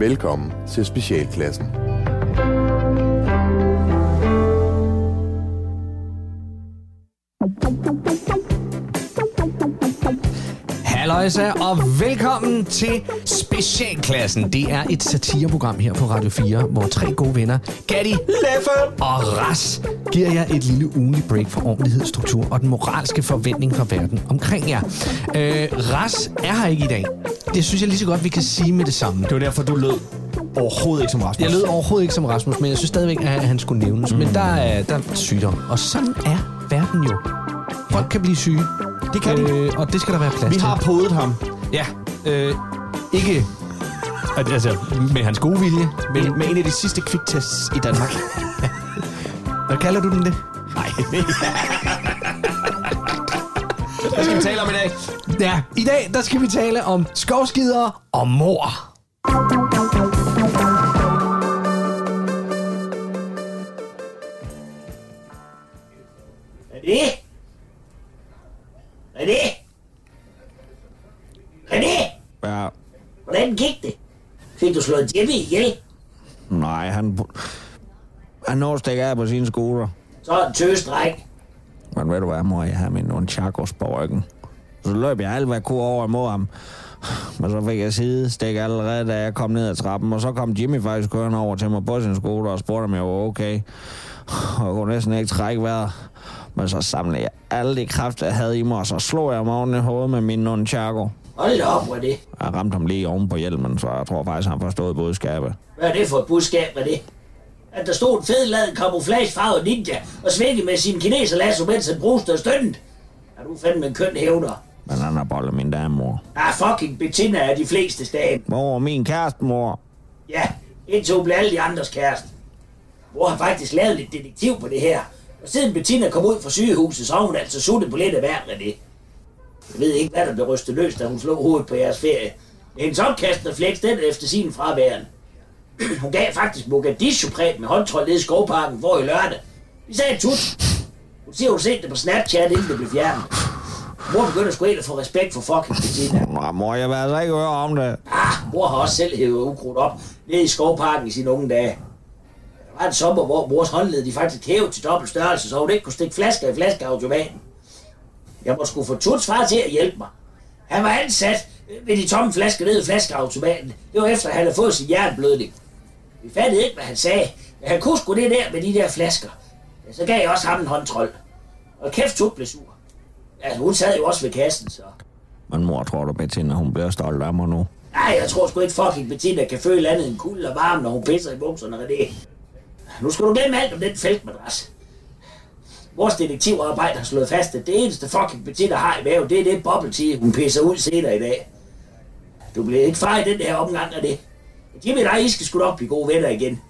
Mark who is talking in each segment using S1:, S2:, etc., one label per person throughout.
S1: Velkommen til Specialklassen.
S2: Halløjsa, og velkommen til Specialklassen. Det er et satireprogram her på Radio 4, hvor tre gode venner, Gatti, Leffe og Ras, giver jer et lille ugenligt break for ordentlighed, struktur og den moralske forventning fra verden omkring jer. Øh, Ras er her ikke i dag. Det synes jeg lige så godt, vi kan sige med det samme.
S3: Det var derfor, du lød overhovedet ikke som Rasmus.
S2: Jeg lød overhovedet ikke som Rasmus, men jeg synes stadigvæk, at han skulle nævnes. Mm. Men der er, der er sygdom, og sådan er verden jo. Folk kan blive syge.
S3: Det kan de.
S2: øh, Og det skal der være plads
S3: Vi
S2: til.
S3: har podet ham.
S2: Ja, øh, ikke al- altså med hans gode vilje, men
S3: Med, med en af de sidste kviktests i Danmark.
S2: hvad kalder du den det?
S3: Nej. Hvad skal vi tale om i dag?
S2: Ja, i dag der skal vi tale om skovskider og mor.
S4: René? René? René?
S5: Ja,
S4: Hvordan gik det? Fik du slået Jimmy ihjel?
S5: nej, han... Han når stikke af på sin scooter.
S4: Så er en tøsdreng.
S5: Men ved du hvad, må jeg have min nunchakos på ryggen. Så løb jeg alt, hvad jeg kunne over imod ham. Men så fik jeg sidestik allerede, da jeg kom ned ad trappen. Og så kom Jimmy faktisk kørende over til mig på sin scooter og spurgte, om jeg var okay. Og jeg kunne næsten ikke trække vejret. Men så samlede jeg alle de kræfter, jeg havde i mig, og så slog jeg oven i hovedet med min nunchako.
S4: Hold op, René.
S5: Jeg ramte ham lige oven på hjelmen, så jeg tror faktisk, han forstod budskabet.
S4: Hvad er det for et budskab, René? At der stod en fedladen camouflagefarvet ninja og svingede med sin kineserlasso, mens han bruste og stønnede. Er du fandme en køn hævner?
S5: Men han har bollet min dame, mor.
S4: Ah, fucking Bettina er de fleste dame.
S5: Mor, min kæreste, mor.
S4: Ja, indtil hun blev alle de andres kæreste. Mor har faktisk lavet lidt detektiv på det her. Og siden Bettina kom ud fra sygehuset, så har hun altså suttet på lidt af hver René. Jeg ved ikke, hvad der blev rystet løs, da hun slog hovedet på jeres ferie. Men hendes opkastende flex, den er efter sin fraværen. Hun gav faktisk mogadishu med håndtrol nede i skovparken for i lørdag. Vi sagde tut. Hun siger, hun set det på Snapchat, inden det blev fjernet. Mor begynder sgu helt at få respekt for fucking Bettina.
S5: Nå, mor, jeg vil altså ikke høre om det.
S4: Ah, mor har også selv hævet ukrudt op nede i skovparken i sine unge dage. Der var en sommer, hvor mors håndled de faktisk hævede til dobbelt størrelse, så hun ikke kunne stikke flasker i flaskeautomaten. Jeg må skulle få Tuts far til at hjælpe mig. Han var ansat ved de tomme flasker nede i flaskeautomaten. Det var efter, at han havde fået sin hjerneblødning. Vi fattede ikke, hvad han sagde, men han kunne sgu det der med de der flasker. Ja, så gav jeg også ham en håndtrol. Og kæft, Tut blev sur. Altså, hun sad jo også ved kassen, så...
S5: Men mor, tror du, Bettina, hun bliver stolt af mig nu?
S4: Nej, jeg tror sgu ikke fucking Bettina kan føle andet end kulde og varme, når hun pisser i bukserne det. Nu skal du glemme alt om den feltmadras. Vores detektivarbejde har slået fast, at det eneste fucking Bettina har i maven, det er det tea, hun pisser ud senere i dag. Du bliver ikke far i den der omgang af det. Jimmy og dig, I skal sgu nok blive gode venner igen.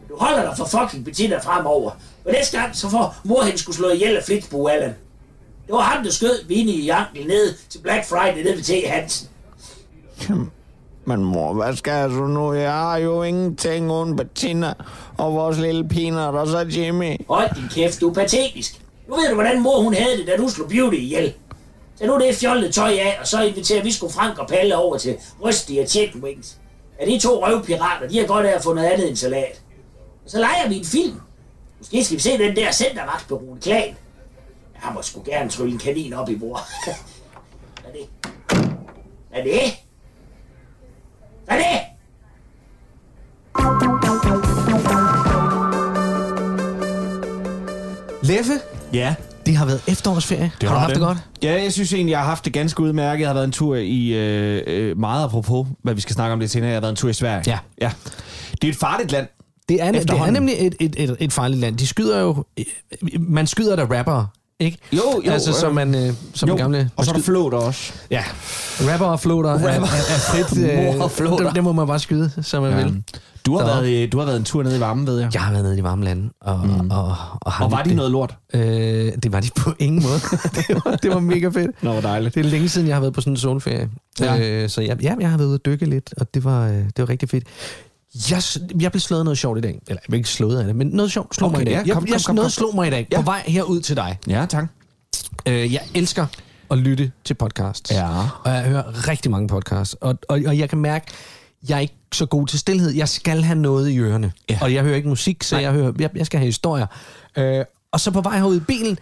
S4: Men du holder dig for fucking Bettina fremover. Og næste gang, så får mor hende skulle slå ihjel af Flitsbo Allen. Det var ham, der skød Vinnie i anklen ned til Black Friday nede ved T. Hansen.
S5: Men mor, hvad skal jeg så nu? Jeg har jo ingenting uden Bettina og vores lille peanut og så Jimmy.
S4: Hold din kæft, du er patetisk. Nu ved du, hvordan mor hun havde det, da du slog Beauty ihjel. Så nu det fjollede tøj af, og så inviterer vi sgu Frank og Palle over til Rystige Chicken Wings. Ja, de to røvpirater, de har godt af at få noget andet end salat. Og så leger vi en film. Måske skal vi se den der centervagtsberoende klan. Jeg må sgu gerne trylle en kanin op i bord. Hvad er det? Hvad er det? Hvad er det?
S2: Leffe,
S3: Ja.
S2: Det har været efterårsferie. har du haft det godt?
S3: Ja, jeg synes egentlig, jeg har haft det ganske udmærket. Jeg har været en tur i, øh, øh, meget apropos, hvad vi skal snakke om det senere, jeg har været en tur i Sverige.
S2: Ja.
S3: ja. Det er et farligt land.
S2: Det er, det er nemlig et, et, et, et farligt land. De skyder jo... Man skyder der rapper, ikke?
S3: Jo, jo,
S2: Altså,
S3: øh,
S2: som man... Øh, som
S3: Jo,
S2: gamle...
S3: og så er der floater også.
S2: Ja, rapper og floater er, er, er frit.
S3: Mor og floater.
S2: det, det, må man bare skyde, som man ja. vil.
S3: Du har,
S2: Så-
S3: været, øh, du har været en tur nede i varmen, ved jeg.
S2: Jeg har været nede i de varme lande, og, mm. og, og, har
S3: Og var de
S2: det.
S3: noget lort?
S2: Øh, det var de på ingen måde. det, var, det var mega fedt.
S3: Nå, hvor dejligt.
S2: Det er længe siden, jeg har været på sådan en solferie.
S3: Ja.
S2: Øh, så ja, ja, jeg har været ude at dykke lidt, og det var, øh, det var rigtig fedt. Jeg, jeg blev slået noget sjovt i dag. Eller jeg blev ikke slået af det, men noget sjovt slog
S3: Okay,
S2: mig i dag.
S3: ja,
S2: jeg,
S3: kom,
S2: jeg,
S3: kom, kom,
S2: noget
S3: kom.
S2: slog mig i dag
S3: Ja.
S2: på vej herud til dig.
S3: Ja, tak.
S2: Øh, jeg elsker at lytte til podcasts.
S3: Ja.
S2: Og jeg hører rigtig mange podcasts. Og, og, og jeg kan mærke, jeg er ikke så god til stillhed. Jeg skal have noget i ørerne. Ja. Og jeg hører ikke musik, så jeg, hører, jeg, jeg skal have historier. Øh, og så på vej herud i bilen,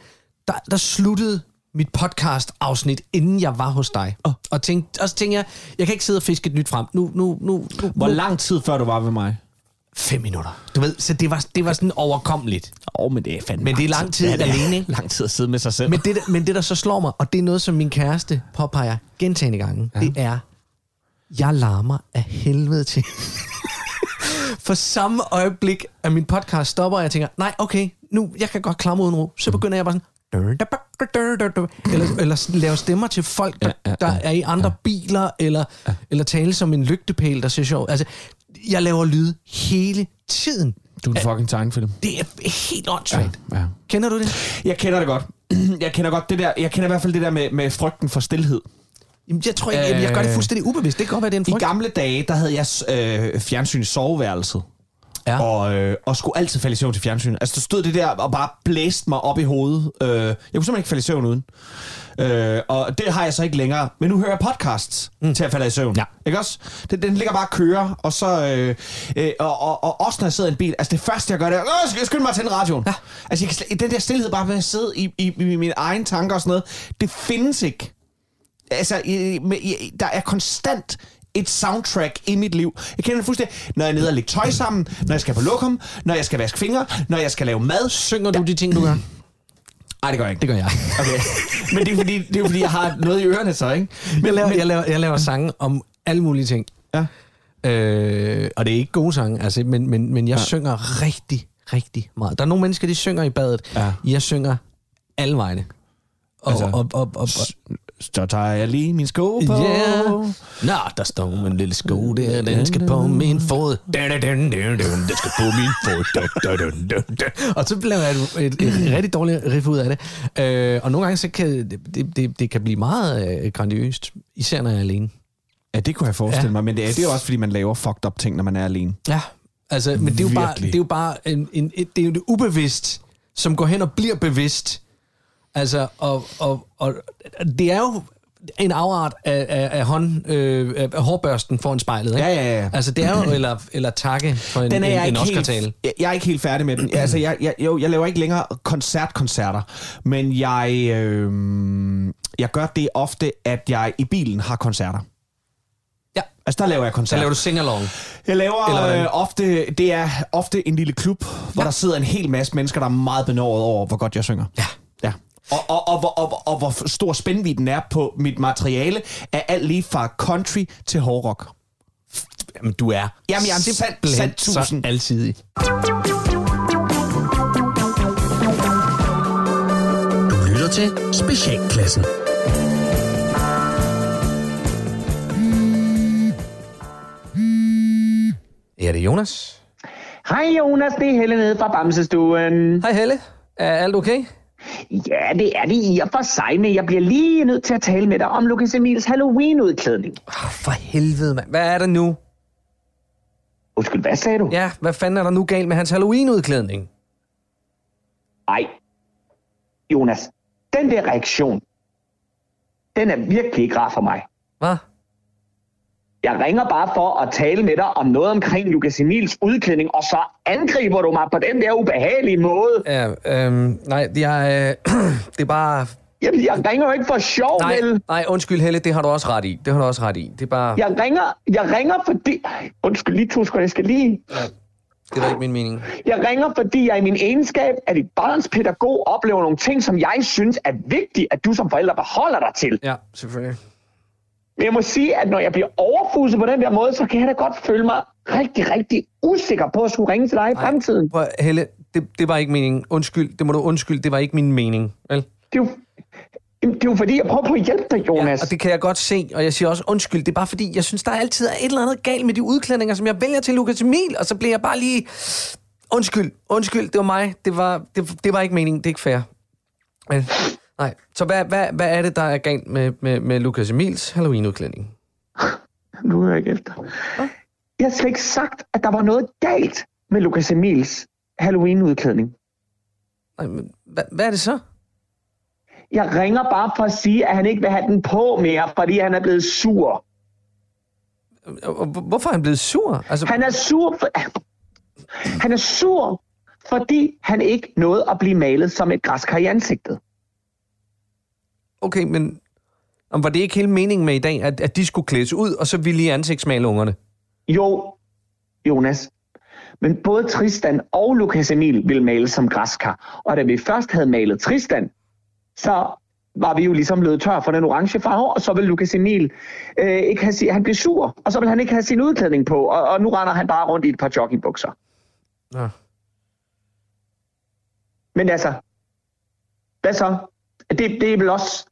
S2: der, der sluttede mit podcast-afsnit, inden jeg var hos dig. Oh. Og, tænkte, og så tænkte jeg, jeg kan ikke sidde og fiske et nyt frem. Nu, nu, nu, nu,
S3: Hvor
S2: nu.
S3: lang tid før du var ved mig?
S2: Fem minutter. Du ved, så det var, det var sådan overkommeligt.
S3: Åh, oh, men det er fandme
S2: Men det er lang tid
S3: Ja, det er
S2: alene, ikke?
S3: Lang tid at sidde med sig selv.
S2: Men det, men det, der så slår mig, og det er noget, som min kæreste påpeger gentagende gange, ja. det er, jeg larmer af helvede til. For samme øjeblik, at min podcast stopper, og jeg tænker, nej, okay, nu, jeg kan godt klare uden ro. Så begynder jeg bare sådan, eller, eller lave stemmer til folk, der, ja, ja, der er i andre ja. biler, eller, ja. eller tale som en lygtepæl, der ser sjov. Altså, jeg laver lyd hele tiden.
S3: du er en fucking tegnefilm.
S2: Det er helt åndssvagt.
S3: Ja.
S2: Kender du det?
S3: Jeg kender det godt. Jeg kender godt det der, jeg kender i hvert fald det der med, med frygten for stillhed.
S2: Jamen, jeg tror ikke, jeg, jeg gør det
S3: Øh,
S2: fuldstændig ubevidst. Det kan godt være, det er en
S3: I
S2: frygt.
S3: gamle dage, der havde jeg øh, fjernsyn i soveværelset.
S2: Ja.
S3: Og, øh, og skulle altid falde i søvn til fjernsyn. Altså, der stod det der og bare blæste mig op i hovedet. Øh, jeg kunne simpelthen ikke falde i søvn uden. Øh, og det har jeg så ikke længere. Men nu hører jeg podcasts mm. til at falde i søvn.
S2: Ja.
S3: Ikke også? Den, den ligger bare og kører, og så... Øh, øh, og, og, og også når jeg sidder i en bil, altså det første, jeg gør, det er, Åh, skal jeg skynde mig at tænde radioen. Ja. Altså, jeg kan, den der stillhed bare med at sidde i, i, i mine egne tanker og sådan noget, det findes ikke. Altså, i, med, i, der er konstant et soundtrack i mit liv. Jeg kender det fuldstændig, når jeg er nede og lægge tøj sammen, når jeg skal på lokum, når jeg skal vaske fingre, når jeg skal lave mad.
S2: Synger du de ting, du gør?
S3: Nej, det gør jeg ikke.
S2: Det gør jeg.
S3: Okay. Men det er, fordi, det er fordi, jeg har noget i ørerne så, ikke?
S2: Jeg laver, jeg laver, jeg laver sange om alle mulige ting.
S3: Ja.
S2: Øh, og det er ikke gode sange, altså, men, men, men jeg ja. synger rigtig, rigtig meget. Der er nogle mennesker, de synger i badet.
S3: Ja.
S2: Jeg synger alle vegne. Og,
S3: Altså,
S2: og, og, og, og,
S3: Så tager jeg lige min sko på.
S2: Yeah. Nå, der står en lille sko der, den skal på min fod. Den skal på min fod. Og så laver jeg et, et, et rigtig dårligt riff ud af det. Øh, og nogle gange så kan det, det, det, kan blive meget øh, grandiøst, især når jeg er alene.
S3: Ja, det kunne jeg forestille
S2: Ja.
S3: mig, men det er, det er jo også, fordi man laver fucked up ting, når man er alene.
S2: Ja, altså, men det er jo bare,
S3: Virkelig.
S2: det er jo bare en, en, et, det er jo det ubevidst, som går hen og bliver bevidst. Altså, og, og, og det er jo en afart af, af, af, hånd, øh, af hårbørsten foran spejlet, ikke?
S3: Ja, ja, ja.
S2: Altså, det er jo, eller, eller takke for en,
S3: Den er
S2: en,
S3: jeg
S2: en
S3: ikke
S2: Oscar-tale.
S3: helt, jeg, jeg er ikke helt færdig med den. Altså, jeg, jeg, jo, jeg laver ikke længere koncertkoncerter, men jeg, øh, jeg gør det ofte, at jeg i bilen har koncerter.
S2: Ja,
S3: Altså, der laver jeg koncerter.
S2: laver du sing-along.
S3: Jeg laver
S2: Eller
S3: øh, ofte, det er ofte en lille klub, hvor
S2: Ja.
S3: der sidder en hel masse mennesker, der er meget benåret over, hvor godt jeg synger.
S2: Ja.
S3: Ja. Og, og, og, og, og, og, hvor stor spændvidden er på mit materiale, er alt lige fra country til hårdrock.
S2: Jamen, du er
S3: Jamen, jamen, det er sandt-
S2: simpelthen
S3: sandt
S2: så
S3: tusind.
S2: alsidig.
S6: Du lytter til Specialklassen.
S2: Ja, det er Jonas.
S7: Hej Jonas, det er Helle nede fra Bamsestuen.
S2: Hej Helle. Er alt okay?
S7: Ja, det er det i og for sig, men jeg bliver lige nødt til at tale med dig om Lucas Emils Halloween-udklædning.
S2: Oh, for helvede, mand. Hvad er der nu?
S7: Undskyld, hvad sagde du?
S2: Ja, hvad fanden er der nu galt med hans Halloween-udklædning?
S7: Ej, Jonas, den der reaktion, den er virkelig ikke rar for mig.
S2: Hvad?
S7: Jeg ringer bare for at tale med dig om noget omkring Lucas Emils udklædning, og så angriber du mig på den der ubehagelige måde.
S2: Ja, øhm, nej, jeg, øh, det er bare...
S7: Jamen, jeg ringer jo ikke for sjov,
S2: Nej,
S7: vel?
S2: nej, undskyld Helle, det har du også ret i. Det har du også ret i. Det er bare...
S7: Jeg ringer, jeg ringer fordi... Undskyld lige, to sekunder, jeg skal lige...
S2: Det var ikke min mening.
S7: Jeg ringer, fordi jeg i min egenskab af dit barns pædagog oplever nogle ting, som jeg synes er vigtigt, at du som forælder beholder dig til.
S2: Ja, selvfølgelig.
S7: Men jeg må sige, at når jeg bliver overfuset på den der måde, så kan jeg da godt føle mig rigtig, rigtig usikker på at skulle ringe til dig i fremtiden.
S2: Prøv, Helle, det, det var ikke meningen. Undskyld, det må du undskylde. Det var ikke min mening. Vel?
S7: Det er jo, det er jo fordi, jeg prøver på at hjælpe dig, Jonas.
S2: Og det kan jeg godt se, og jeg siger også undskyld. Det er bare fordi, jeg synes, der altid er et eller andet galt med de udklædninger, som jeg vælger til Lukas Emil, og så bliver jeg bare lige... Undskyld, undskyld, det var mig. Det var, det, det var ikke meningen, det er ikke fair. Men, nej, så hvad, hvad, hvad er det, der er galt med, med, med Lukas Emils Halloween-udklædning?
S7: Nu hører jeg ikke efter. Jeg har slet ikke sagt, at der var noget galt med Lucas Emils Halloween-udklædning.
S2: Nej, men hvad, hvad er det så?
S7: Jeg ringer bare for at sige, at han ikke vil have den på mere, fordi han er blevet sur.
S2: Hvorfor er han blevet sur? Altså,
S7: Han er sur, for, han er sur, fordi han ikke nåede at blive malet som et græskar i ansigtet.
S2: Okay, men om var det ikke hele meningen med i dag, at, at de skulle klædes ud, og så ville I ansigtsmale ungerne?
S7: Jo, Jonas. Men både Tristan og Lukas Emil ville male som græskar. Og da vi først havde malet Tristan, så var vi jo ligesom løbet tør for den orange farve, og så vil Lukas Emil øh, ikke have sin, han blev sur, og så vil han ikke have sin udklædning på, og, og nu render han bare rundt i et par joggingbukser.
S2: Nå.
S7: Men altså, hvad så? Det, det er vel også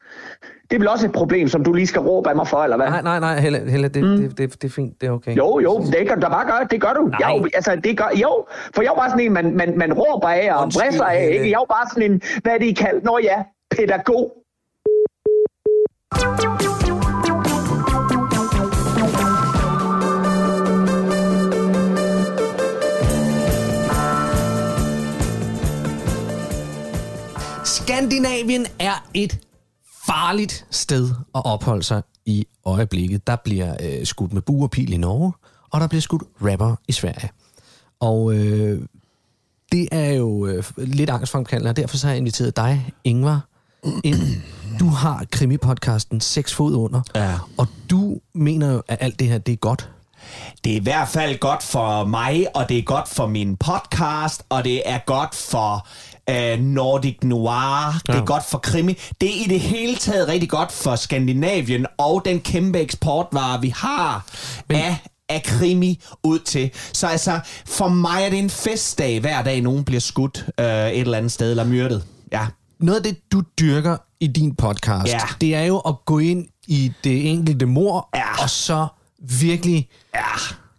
S7: det er vel også et problem, som du lige skal råbe af mig for, eller hvad?
S2: Nej, nej, nej, Helle, Helle det, mm. det, det, det er fint, det er okay.
S7: Jo, jo, det kan du da bare gøre. Det gør du.
S2: Nej.
S7: Jo, altså, det gør, jo, for jeg er bare sådan en, man, man, man råber af og
S2: Undskyld,
S7: af.
S2: Helle.
S7: Ikke? Jeg er bare sådan en, hvad er det, I kaldt? Nå ja, pædagog.
S2: Skandinavien er et farligt sted at opholde sig i øjeblikket. Der bliver øh, skudt med bue og pil i Norge, og der bliver skudt rapper i Sverige. Og øh, det er jo øh, lidt angstfremkaldende, og derfor så har jeg inviteret dig, Ingvar, ind. Du har krimipodcasten 6 fod under,
S3: Ja.
S2: og du mener jo, at alt det her, det er godt.
S3: Det er i hvert fald godt for mig, og det er godt for min podcast, og det er godt for øh, Nordic Noir, det er godt for krimi. Det er i det hele taget rigtig godt for Skandinavien og den kæmpe eksportvare, vi har
S2: Men-
S3: af af krimi ud til. Så altså, for mig er det en festdag, hver dag nogen bliver skudt øh, et eller andet sted, eller myrdet. Ja.
S2: Noget af det, du dyrker i din podcast,
S3: Ja.
S2: det er jo at gå ind i det enkelte mor,
S3: Ja.
S2: og så virkelig
S3: Ja.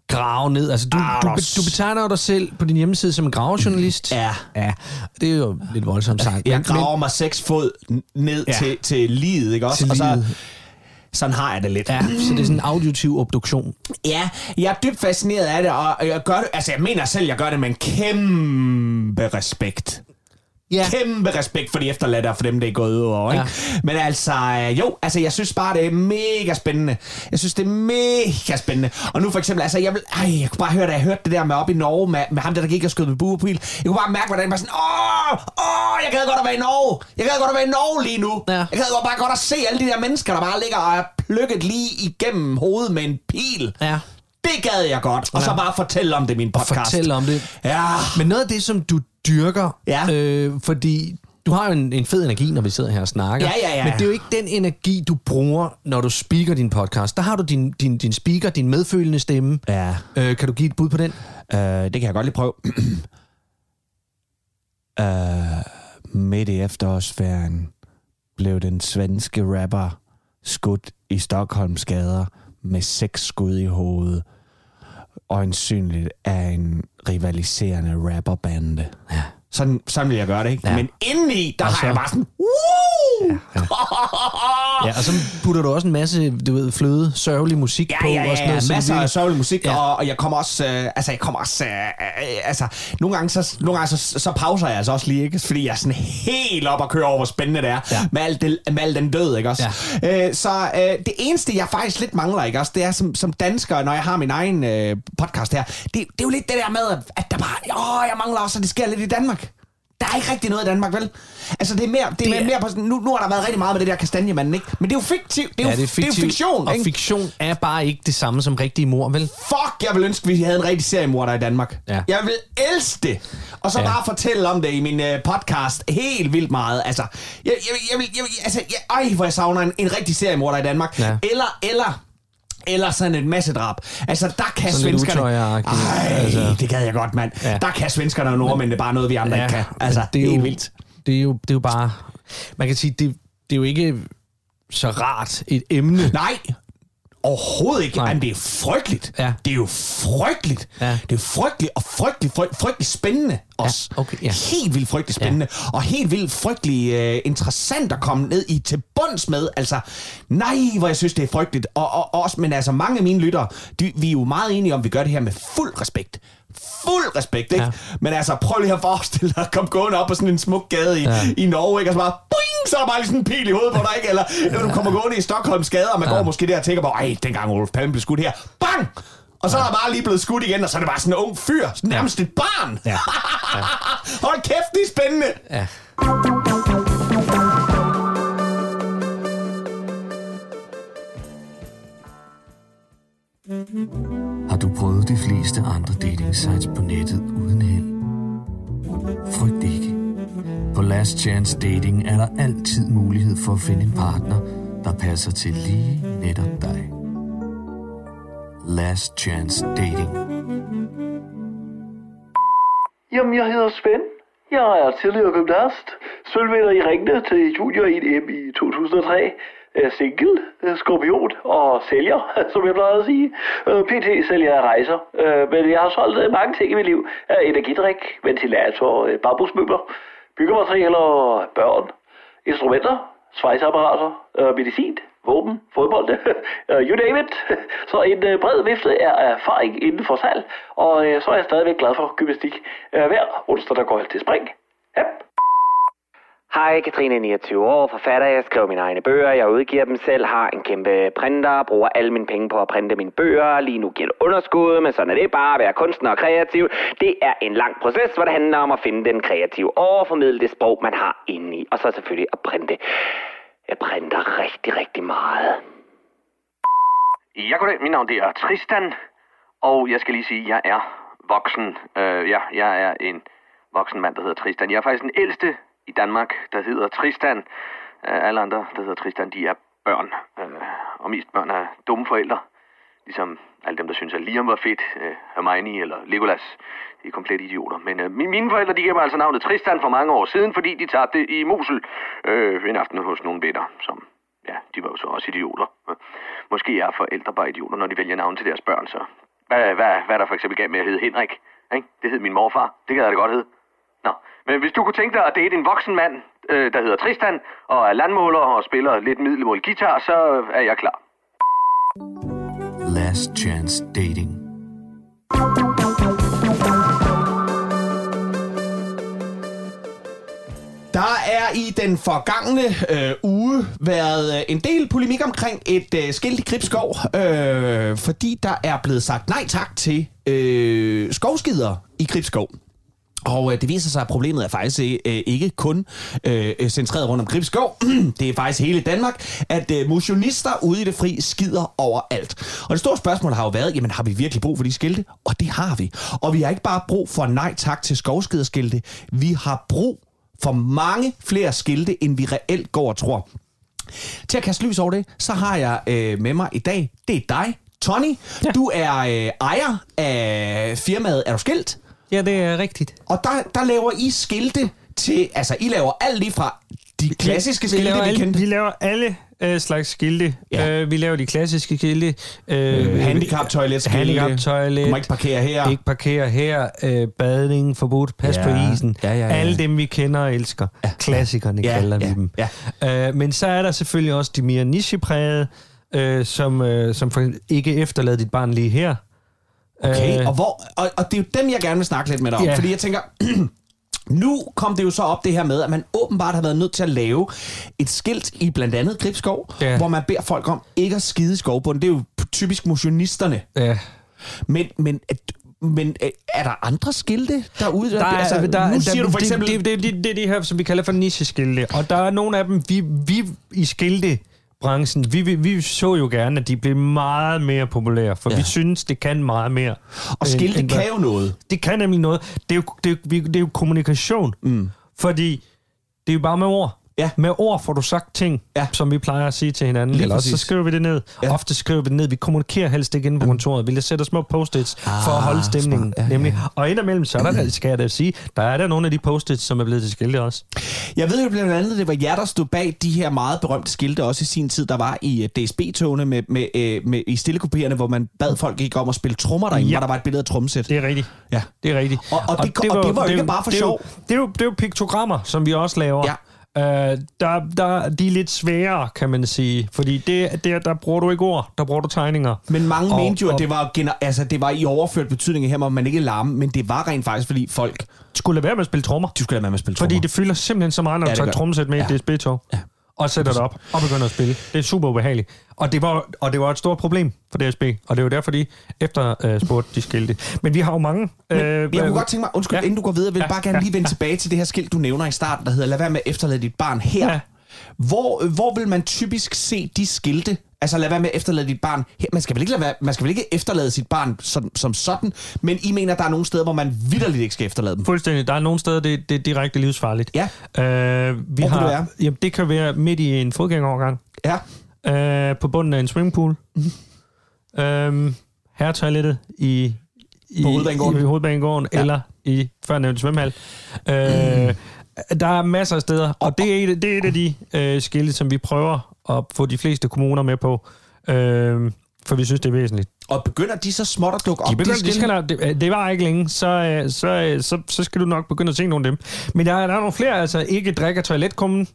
S2: grave ned. Altså, du,
S3: Ah,
S2: du, be- du betegner dig selv på din hjemmeside som en gravejournalist.
S3: Ja.
S2: ja. Det er jo lidt voldsomt sagt.
S3: Jeg graver mig seks fod ned
S2: Ja.
S3: til, til livet, ikke også?
S2: Til
S3: og så, sådan har jeg det lidt.
S2: Ja, så det er sådan en auditiv obduktion.
S3: Ja, jeg er dybt fascineret af det, og jeg gør det, altså jeg mener selv, jeg gør det med en kæmpe respekt.
S2: Ja.
S3: Kæmpe respekt for de efterladte og for dem, det er gået ud over. Ikke?
S2: Ja.
S3: Men altså, øh, jo, altså jeg synes bare, det er mega spændende. Jeg synes, det er mega spændende. Og nu for eksempel, altså jeg vil, ej, jeg kunne bare høre, da jeg hørte det der med op i Norge, med, med ham der, der gik og skød med buepil. Jeg kunne bare mærke, hvordan jeg var sådan, åh, åh, jeg gad godt at være i Norge. Jeg gad godt at være i Norge lige nu.
S2: Ja.
S3: Jeg gad godt bare godt at se alle de der mennesker, der bare ligger og er plukket lige igennem hovedet med en pil.
S2: Ja.
S3: Det gad jeg godt. Og
S2: Ja.
S3: så bare fortælle om det i min podcast.
S2: Fortæl om det.
S3: Ja.
S2: Men noget af det, som du dyrker,
S3: Ja.
S2: øh, fordi du har jo en, en fed energi, når vi sidder her og snakker.
S3: Ja, ja, ja,
S2: Men det er jo ikke den energi, du bruger, når du speaker din podcast. Der har du din, din, din speaker, din medfølende stemme.
S3: Ja.
S2: Øh, kan du give et bud på den?
S3: Øh, det kan jeg godt lige prøve. øh, midt i efterårsferien blev den svenske rapper skudt i Stockholms gader med seks skud i hovedet. Øjensynligt af en rivaliserende rapperbande. Ja. Sådan, sådan vil jeg gøre det, ikke?
S2: Ja.
S3: Ja. Men indeni, der
S2: Og
S3: har
S2: så-
S3: jeg bare sådan... Woo! Ja, ja.
S2: Ja, og så putter du også en masse, du ved, fløde, sørgelig musik
S3: Ja,
S2: på.
S3: ja,
S2: og sådan
S3: ja, ja.
S2: noget, så
S3: masser af sørgelig musik,
S2: Ja.
S3: ja. og, og jeg kommer også, øh, altså jeg kommer også, øh, øh, altså nogle gange, så, nogle gange så, så pauser jeg altså også lige, ikke? fordi jeg er sådan helt op og kører over, hvor spændende det er,
S2: Ja.
S3: med, alt det, med al den død, ikke også? Ja. Øh, så øh, det eneste, jeg faktisk lidt mangler, ikke også, det er som, som dansker, når jeg har min egen øh, podcast her, det, det er jo lidt det der med, at der bare, åh, jeg mangler også, at det sker lidt i Danmark. Der er ikke rigtig noget i Danmark, vel? Altså, det er mere, det er
S2: Det er-
S3: mere på sådan, nu, nu har der været rigtig meget med det der kastanjemanden, ikke? Men det er jo fiktivt, det er,
S2: Ja, det er,
S3: det er jo fiktion,
S2: og
S3: ikke?
S2: fiktion er bare ikke det samme som rigtige mor, vel?
S3: Fuck, jeg vil ønske, vi havde en rigtig seriemorder i Danmark.
S2: Ja.
S3: Jeg vil elske det. Og så
S2: Ja.
S3: bare fortælle om det i min øh, podcast helt vildt meget. Altså, jeg, jeg, jeg, jeg, vil, altså, jeg, ej, hvor jeg savner en, en rigtig seriemorder i Danmark.
S2: Ja.
S3: Eller, eller, eller sådan et massedrab. Altså, der kan
S2: Sådan
S3: svenskerne... Ej,
S2: altså.
S3: det gad jeg godt, mand.
S2: Ja.
S3: Ja. Der kan svenskerne og nordmændene bare noget, vi andre ikke kan. Altså,
S2: det er
S3: helt
S2: jo,
S3: vildt.
S2: Det er, jo, det er jo bare... Man kan sige, det, det er jo ikke så rart et emne.
S3: Nej, overhovedet ikke.
S2: Nej.
S3: Nej. Men det er frygteligt.
S2: Ja.
S3: Det er jo frygteligt.
S2: Ja.
S3: Det er frygteligt og frygteligt, frygteligt, frygteligt spændende os.
S2: Ja, okay, ja.
S3: Helt vildt frygtelig spændende, ja. og helt vildt frygtelig uh, interessant at komme ned i til bunds med. Altså, nej, hvor jeg synes, det er frygteligt. Og, og, og også, men altså, mange af mine lyttere, de, vi er jo meget enige om, at vi gør det her med fuld respekt. Fuld respekt, ikke? Ja.
S2: Ja.
S3: Men altså, prøv lige at forestille dig at komme gående op på sådan en smuk gade i, ja.
S2: Ja.
S3: i Norge, ikke? Og så bare, boing, så er der bare lige sådan en pil i hovedet på dig, ikke? Eller, eller du kommer gående i Stockholms gade, og man ja. går måske der og tænker på, ej, dengang Olof Palme blev skudt her. Bang! Og så er der bare lige blevet skudt igen, og så er det bare sådan en ung fyr. Sådan nærmest et barn.
S2: Ja.
S3: Hold kæft, det er spændende.
S2: Ja.
S8: Har du prøvet de fleste andre dating sites på nettet uden held? Frygt ikke. På Last Chance Dating er der altid mulighed for at finde en partner, der passer til lige netop dig. Last Chance Dating.
S9: Jamen, jeg hedder Svend. Jeg er tidligere gymnast. Sølvvinder i ringene til Junior 1M i 2003. Øh, single, øh, skorpion og sælger, som jeg plejer at sige. Øh, PT sælger jeg rejser. Men jeg har solgt mange ting i mit liv. Energidrik, ventilator, bambusmøbler, byggematerialer, børn, instrumenter, svejseapparater, medicin, våben, fodbold, you name it. Så en bred vifte er erfaring inden for salg, og så er jeg stadigvæk glad for gymnastik. Hver onsdag, der går jeg til spring. Yep.
S10: Hej, Katrine, 29 år, forfatter. Jeg skriver mine egne bøger. Jeg udgiver dem selv, har en kæmpe printer, bruger alle mine penge på at printe mine bøger. Lige nu giver det underskud, men sådan er det bare at være kunstner og kreativ. Det er en lang proces, hvor det handler om at finde den kreative og formidle det sprog, man har inde i. Og så selvfølgelig at printe. Jeg printer rigtig, rigtig meget.
S11: Ja, goddag. Mit navn det er Tristan, og jeg skal lige sige, at jeg er voksen. Øh, ja, jeg er en voksen mand, der hedder Tristan. Jeg er faktisk den ældste i Danmark, der hedder Tristan. Øh, alle andre, der hedder Tristan, de er børn. Øh, og mest børn er dumme forældre. Ligesom alle dem, der synes, at Liam var fedt, øh, Hermione eller Legolas. De er komplet idioter. Men øh, mine forældre, de gav mig altså navnet Tristan for mange år siden, fordi de tabte i Mosel øh, en aften hos nogle venner, som ja, de var jo så også idioter. Måske er forældre bare idioter, når de vælger navn til deres børn, så... Hvad, hvad, hvad er der for eksempel gav med at hedde Henrik? Ikke? Det hed min morfar. Det kan jeg da godt hedde. Nå, men hvis du kunne tænke dig at date en voksen mand, øh, der hedder Tristan, og er landmåler og spiller lidt middelmål guitar, så er jeg klar.
S8: Last Chance Dating.
S3: Der er i den forgangne øh, uge været øh, en del polemik omkring et øh, skilt i Gribskov, øh, fordi der er blevet sagt nej tak til øh, skovskider i Gribskov. Og øh, det viser sig, at problemet er faktisk øh, ikke kun øh, centreret rundt om Gribskov. det er faktisk hele Danmark, at øh, motionister ude i det fri skider overalt. Og det store spørgsmål har jo været, jamen har vi virkelig brug for de skilte? Og det har vi. Og vi har ikke bare brug for nej tak til skovskiderskilte. Vi har brug for mange flere skilte, end vi reelt går og tror. Til at kaste lys over det, så har jeg øh, med mig i dag, det er dig, Tony. Ja. Du er øh, ejer af firmaet Er du skilt?
S12: Ja, det er rigtigt.
S3: Og der, der laver I skilte til, altså I laver alt lige fra de klassiske
S12: vi,
S3: skilte,
S12: vi, laver
S3: vi
S12: alle,
S3: kendte.
S12: vi laver alle øh, slags skilte.
S3: Ja.
S12: Ja. Øh, vi laver de klassiske skilte.
S3: Øh, handicap-toiletskilte.
S12: Handicap-toilet.
S3: Du må ikke parkere her.
S12: Ikke parkere her. Øh, badning forbudt. Pas
S3: Ja.
S12: på isen.
S3: Ja, ja, ja.
S12: Alle dem, vi kender og elsker. Ja. Klassikerne
S3: Ja,
S12: kalder
S3: ja,
S12: vi dem.
S3: ja.
S12: Øh, men så er der selvfølgelig også de mere nicheprægede, øh, som, øh, som for ikke efterlader dit barn lige her.
S3: Okay,
S12: Øh,
S3: og, hvor, og, og det er jo dem, jeg gerne vil snakke lidt med dig om.
S12: Ja.
S3: Fordi jeg tænker, nu kom det jo så op det her med, at man åbenbart har været nødt til at lave et skilt i blandt andet Gribskov,
S12: Ja.
S3: hvor man beder folk om ikke at skide i skovbunden. Det er jo typisk motionisterne.
S12: Ja.
S3: Men, men, at- men øh, er der andre skilte derude?
S12: Der er, altså, der,
S3: nu
S12: der,
S3: siger du for eksempel...
S12: Det, det, det, det, er de her, som vi kalder for nicheskilte. Og der er nogle af dem, vi, vi i skiltebranchen, vi, vi, vi så jo gerne, at de blev meget mere populære, for
S3: Ja.
S12: vi synes, det kan meget mere.
S3: Og skilte
S12: end
S3: kan jo noget.
S12: Det kan nemlig noget. Det er jo, det er, det er jo kommunikation.
S3: Mm.
S12: Fordi det er jo bare med ord.
S3: Ja.
S12: Med ord får du sagt ting,
S3: Ja.
S12: som vi plejer at sige til hinanden.
S3: Lige
S12: Eller også så
S3: præcis.
S12: skriver vi det ned.
S3: Ja.
S12: Ja. Ofte skriver vi det ned. Vi kommunikerer helst ikke inde på kontoret. Vi sætter små post-its for at holde stemningen.
S3: Ah, smart. Ja,
S12: nemlig.
S3: ja.
S12: Og indimellem, så er der, skal jeg da sige, der er der nogle af de post-its, som er blevet til skilte også.
S3: Jeg ved jo blandt andet, det var jer, der stod bag de her meget berømte skilte, også i sin tid, der var i øh, DSB-togene med, med, øh, med, i stillekopierende, hvor man bad folk ikke om at spille trommer derinde, ja.
S12: Ja.
S3: hvor der var et billede af trommesæt.
S12: Det er rigtigt.
S3: Ja.
S12: Det er rigtigt.
S3: Og- og det- og det var jo ikke bare for
S12: det jo-
S3: sjov.
S12: Det er, jo, det er jo piktogrammer, som vi også laver.
S3: Ja.
S12: Uh, der, der, de er lidt sværere, kan man sige. Fordi det, det, der bruger du ikke ord, der bruger du tegninger.
S3: Men mange
S12: Og-
S3: mente jo, at det var, gener- altså, det var i overført betydning her, må man ikke larme, men det var rent faktisk, fordi folk
S12: Skulle lade være med at spille trommer.
S3: de skulle lade være med at spille
S12: Fordi
S3: trommer.
S12: det fylder simpelthen så meget, når
S3: Ja,
S12: du tager trommesæt med i
S3: Ja.
S12: et DSB-tog.
S3: Ja.
S12: Og sætter det op og begynder at spille. Det er super ubehageligt. Og det var, og det var et stort problem for DSB. Og det var derfor, de efter øh, spurgte, de skilte. Men vi har jo mange...
S3: Men
S12: øh,
S3: jeg kunne godt tænke mig, undskyld,
S12: ja.
S3: inden du går videre, vil jeg
S12: Ja,
S3: bare gerne
S12: ja,
S3: lige vende
S12: ja.
S3: tilbage til det her skilt, du nævner i starten, der hedder, lad være med at efterlade dit barn her.
S12: Ja.
S3: Hvor, øh, hvor vil man typisk se de skilte? Altså lad være med at efterlade dit barn. Man skal vel ikke, lade være, man skal vel ikke efterlade sit barn som, som sådan, men I mener, der er nogle steder, hvor man vidderligt ikke skal efterlade dem.
S12: Fuldstændig. Der er nogle steder, det, det er direkte livsfarligt.
S3: Ja.
S12: Øh, vi
S3: Hvor
S12: har,
S3: det være?
S12: Jamen, det kan være midt i en fodgængerovergang.
S3: Ja.
S12: Øh, på bunden af en swimmingpool. Mm. Øh, herretoilettet i, i,
S3: På hovedbanegården.
S12: i hovedbanegården
S3: Ja.
S12: eller i førnævnte svømmehal. Øh, Der er masser af steder, og det er et, det er et af de øh, skilte, som vi prøver at få de fleste kommuner med på, øh, for vi synes, det er væsentligt.
S3: Og begynder de så småt at dukke op?
S12: De begynder, de skal, det, det var ikke længe, så, øh, så, øh, så, så skal du nok begynde at se nogle af dem. Men der, er- der er nogle flere, altså ikke drikker toiletkummen.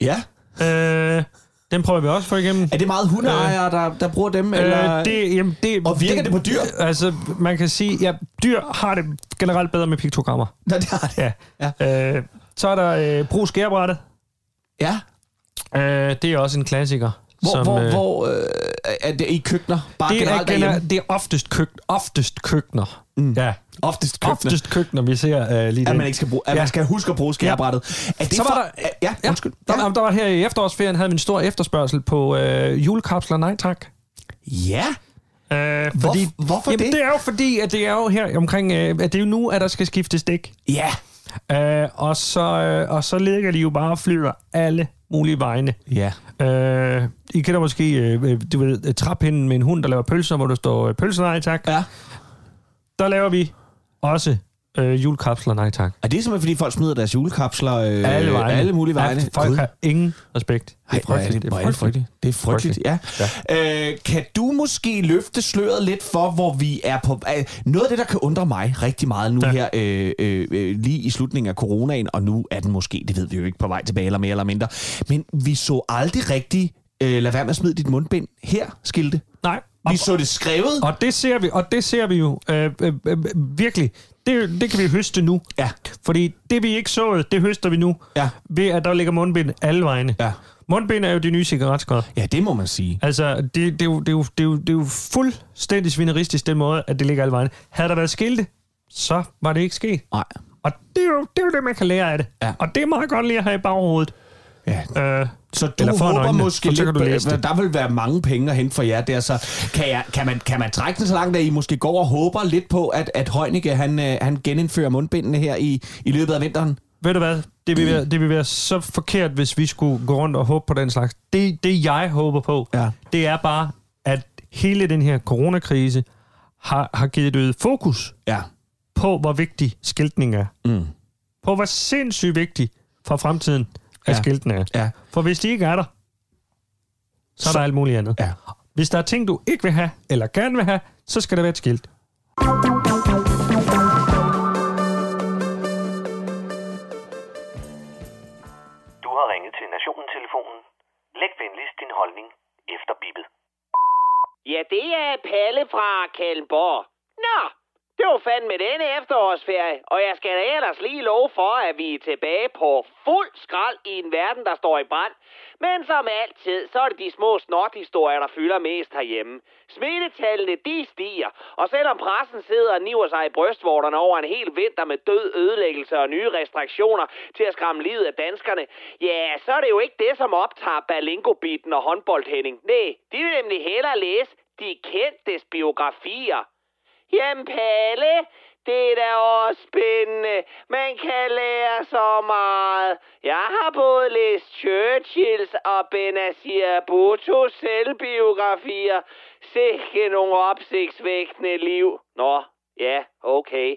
S3: Ja.
S12: Øh, den prøver vi også få igennem.
S3: Er det meget hundeejere, der, der bruger dem? Eller?
S12: Øh, det, jamen, det,
S3: Og virker det på dyr?
S12: Altså, man kan sige, ja, dyr har det generelt bedre med piktogrammer.
S3: Nå, det har det.
S12: Ja. ja. Øh, så er der øh, brug skærebrættet.
S3: Ja.
S12: Øh, det er også en klassiker.
S3: Hvor,
S12: som,
S3: hvor,
S12: øh,
S3: hvor øh, er det i køkkener? Bare
S12: det, er,
S3: generelt
S12: gener,
S3: derhjemme?
S12: det er oftest, køk, oftest køkkener. Mm. Ja.
S3: Oftest køkkener.
S12: Oftest køkkener, vi ser uh, lige
S3: At man ikke skal bruge, at ja. man skal huske at bruge skærebrættet. Er det
S12: så var
S3: for,
S12: der,
S3: ja,
S12: ja,
S3: undskyld.
S12: Der, ja. der var her i efterårsferien, havde vi en stor efterspørgsel på øh, julekapsler, nej tak.
S3: Ja.
S12: Øh,
S3: Hvor-
S12: fordi,
S3: hvorfor
S12: jamen,
S3: det?
S12: det? er jo fordi, at det er jo her omkring, øh, at det er jo nu, at der skal skiftes dæk.
S3: Ja.
S12: Øh, og, så, øh, og så ligger de jo bare og flyder alle mulige vegne.
S3: Ja.
S12: Øh, I kender måske, øh, du ved, træpinden med en hund, der laver pølser, hvor der står øh, pølser, nej tak.
S3: Ja.
S12: Der laver vi også øh, julekapsler, nej tak.
S3: Er det simpelthen, fordi folk smider deres julekapsler øh,
S12: Alle vegne.
S3: alle mulige vegne?
S12: Ja, folk
S3: Gud.
S12: har ingen respekt.
S3: Ej, hvor er det, hvor er det frygteligt. Det er frygteligt, ja. ja. Øh, kan du måske løfte sløret lidt for, hvor vi er på... Øh, noget af det, der kan undre mig rigtig meget nu ja. her, øh, øh, øh, lige i slutningen af coronaen, og nu er den måske, det ved vi jo ikke, på vej tilbage eller mere eller mindre, men vi så aldrig rigtig, øh, lad være med at smide dit mundbind her, skilte.
S12: Nej.
S3: Vi så det skrevet.
S12: Og det ser vi, og det ser vi jo øh, øh, øh, virkelig. Det, det kan vi høste nu.
S3: Ja.
S12: Fordi det vi ikke så, det høster vi nu.
S3: Ja.
S12: Ved at der ligger mundbind alle vegne.
S3: Ja.
S12: Mundbind er jo de nye cigaretskod.
S3: Ja, det må man sige.
S12: Altså, det, det, er jo, det, er jo, det, er jo, det er jo fuldstændig svineristisk, den måde, at det ligger alle vegne. Havde der været skilte, så var det ikke sket.
S3: Nej.
S12: Og det er, jo, det er jo det, man kan lære af det.
S3: Ja.
S12: Og det er meget godt lige at have i baghovedet.
S3: Ja.
S12: Øh,
S3: Så du
S12: Eller
S3: håber
S12: øjnene,
S3: måske lidt,
S12: du læse det.
S3: der vil være mange penge at hente for jer der, så kan, jeg, kan, man, kan man trække den så langt, at I måske går og håber lidt på, at, at Heunicke, han, øh, han genindfører mundbindene her i, i løbet af vinteren?
S12: Ved du hvad? Det vil, være, det vil være så forkert, hvis vi skulle gå rundt og håbe på den slags. Det, det jeg håber på,
S3: Ja.
S12: det er bare, at hele den her coronakrise har, har givet et øget fokus
S3: Ja.
S12: på, hvor vigtig skiltning er.
S3: Mm.
S12: På hvor sindssygt vigtig for fremtiden, at
S3: Ja.
S12: skiltene er.
S3: Ja.
S12: For hvis de ikke er der, så er
S3: Så-
S12: der alt muligt andet.
S3: Ja.
S12: Hvis der er ting, du ikke vil have, eller gerne vil have, så skal der være et skilt.
S13: Du har ringet til Nationen-telefonen. Læg venligst din holdning efter bippet.
S10: Ja, det er Palle fra Kalmborg. Nå, det var fandme denne efterårsferie, og jeg skal da ellers lige love for, at vi er tilbage på fuld skrald i en verden, der står i brand. Men som altid, så er det de små snothistorier, der fylder mest herhjemme. Smittetallene, de stiger, og selvom pressen sidder og niver sig i brystvorterne over en hel vinter med død, ødelæggelse og nye restriktioner til at skræmme livet af danskerne, ja, så er det jo ikke det, som optager Berlingo-biten og håndboldhænding. Nej, de vil nemlig hellere læse de kendtes biografier. Jamen Palle, Det er da også spændende. Man kan lære så meget. Jeg har både læst Churchills og Benazir Bhuttos selvbiografier. Sikke nogle opsigtsvækkende liv. Nå, ja, okay.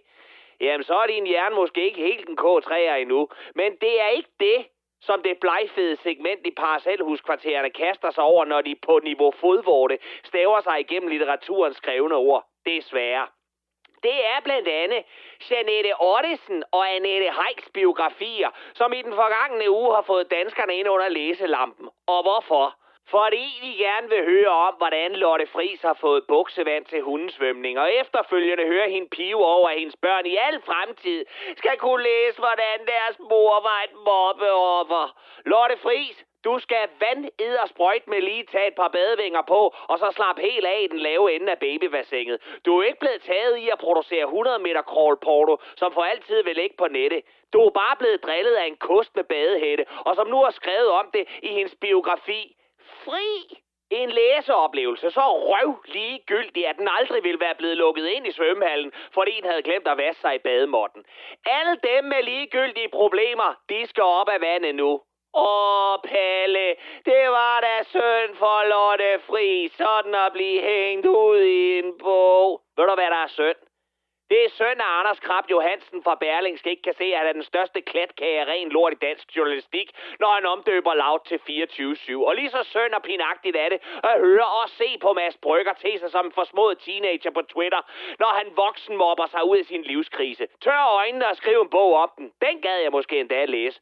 S10: Jamen, så er din hjerne måske ikke helt en K3'er endnu. Men det er ikke det, som det blegfede segment i parcelhuskvartererne kaster sig over, når de på niveau fodvorte staver sig igennem litteraturens skrevne ord. Desværre. Det er blandt andet Janette Ottesen og Annette Heiks biografier, som i den forgangne uge har fået danskerne ind under læselampen. Og hvorfor? Fordi de gerne vil høre om, hvordan Lotte Friis har fået buksevand til hundesvømning, og efterfølgende høre hende pive over, at hendes børn i al fremtid skal kunne læse, hvordan deres mor var et mobbeoffer. Lotte Friis, du skal vand og sprøjt med lige tage et par badevinger på, og så slap helt af i den lave ende af babybassinet. Du er ikke blevet taget i at producere 100 meter crawl porto, som for altid vil ligge på nettet. Du er bare blevet drillet af en kost med badehætte, og som nu har skrevet om det i hendes biografi. Fri! En læseoplevelse så røv ligegyldig, at den aldrig ville være blevet lukket ind i svømmehallen, fordi den havde glemt at vaske sig i bademotten. Alle dem med ligegyldige problemer, de skal op af vandet nu. Åh, Palle, det var da synd for Lotte Fri, sådan at blive hængt ud i en bog. Ved du, hvad der er synd? Det er synd, at Anders Krab Johansen fra Berlingske ikke kan se, at han er den største klatkage af ren lort i dansk journalistik, når han omdøber laut til 24-7. Og lige så synd og pinagtigt er det at høre og se på Mads Brygger til sig som en forsmået teenager på Twitter, når han voksen mobber sig ud af sin livskrise. Tør øjnene og skriv en bog om den. Den gad jeg måske endda læse.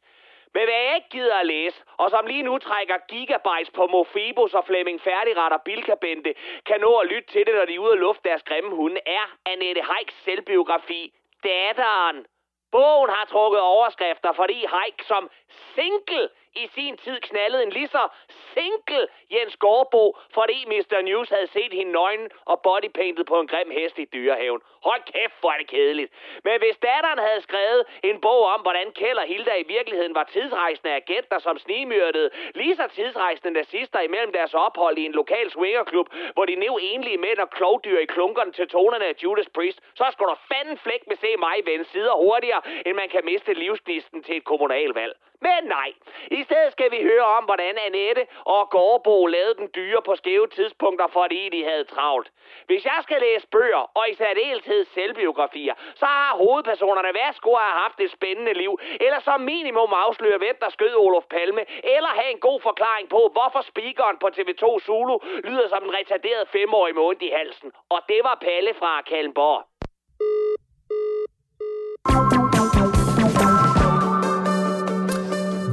S10: Men hvad jeg ikke gider at læse, og som lige nu trækker gigabytes på Mofibos og Flemming Færdigret og Bilkabente, kan nå at lytte til det, når de er ude og lufte deres grimme hunde, er Annette Heiks selvbiografi, Datteren. Bogen har trukket overskrifter, fordi Heik som single i sin tid knaldede en lige så single Jens Gårdbo, fordi Mr. News havde set hende nøgen og bodypainted på en grim hest i dyrehaven. Hold kæft, hvor er det kedeligt. Men hvis datteren havde skrevet en bog om, hvordan Kjell og Hilda i virkeligheden var tidsrejsende agenter, som snigmyrdede lige så tidsrejsende nazister imellem deres ophold i en lokal swingerklub, hvor de nev enlige mænd og klovdyr i klunkerne til tonerne af Judas Priest, så skulle der fanden flæk med se mig vende sider hurtigere, end man kan miste livsgnisten til et kommunalvalg. Men nej, i stedet skal vi høre om, hvordan Annette og Gårdbo lavede den dyre på skæve tidspunkter, fordi de havde travlt. Hvis jeg skal læse bøger, og i særdeleshed selvbiografier, så har hovedpersonerne hver skulle have haft et spændende liv, eller som minimum afsløre, hvem der skød Olof Palme, eller have en god forklaring på, hvorfor speakeren på TV2 Zulu lyder som en retarderet femårig med ondt i halsen. Og det var Palle fra Kalmborg.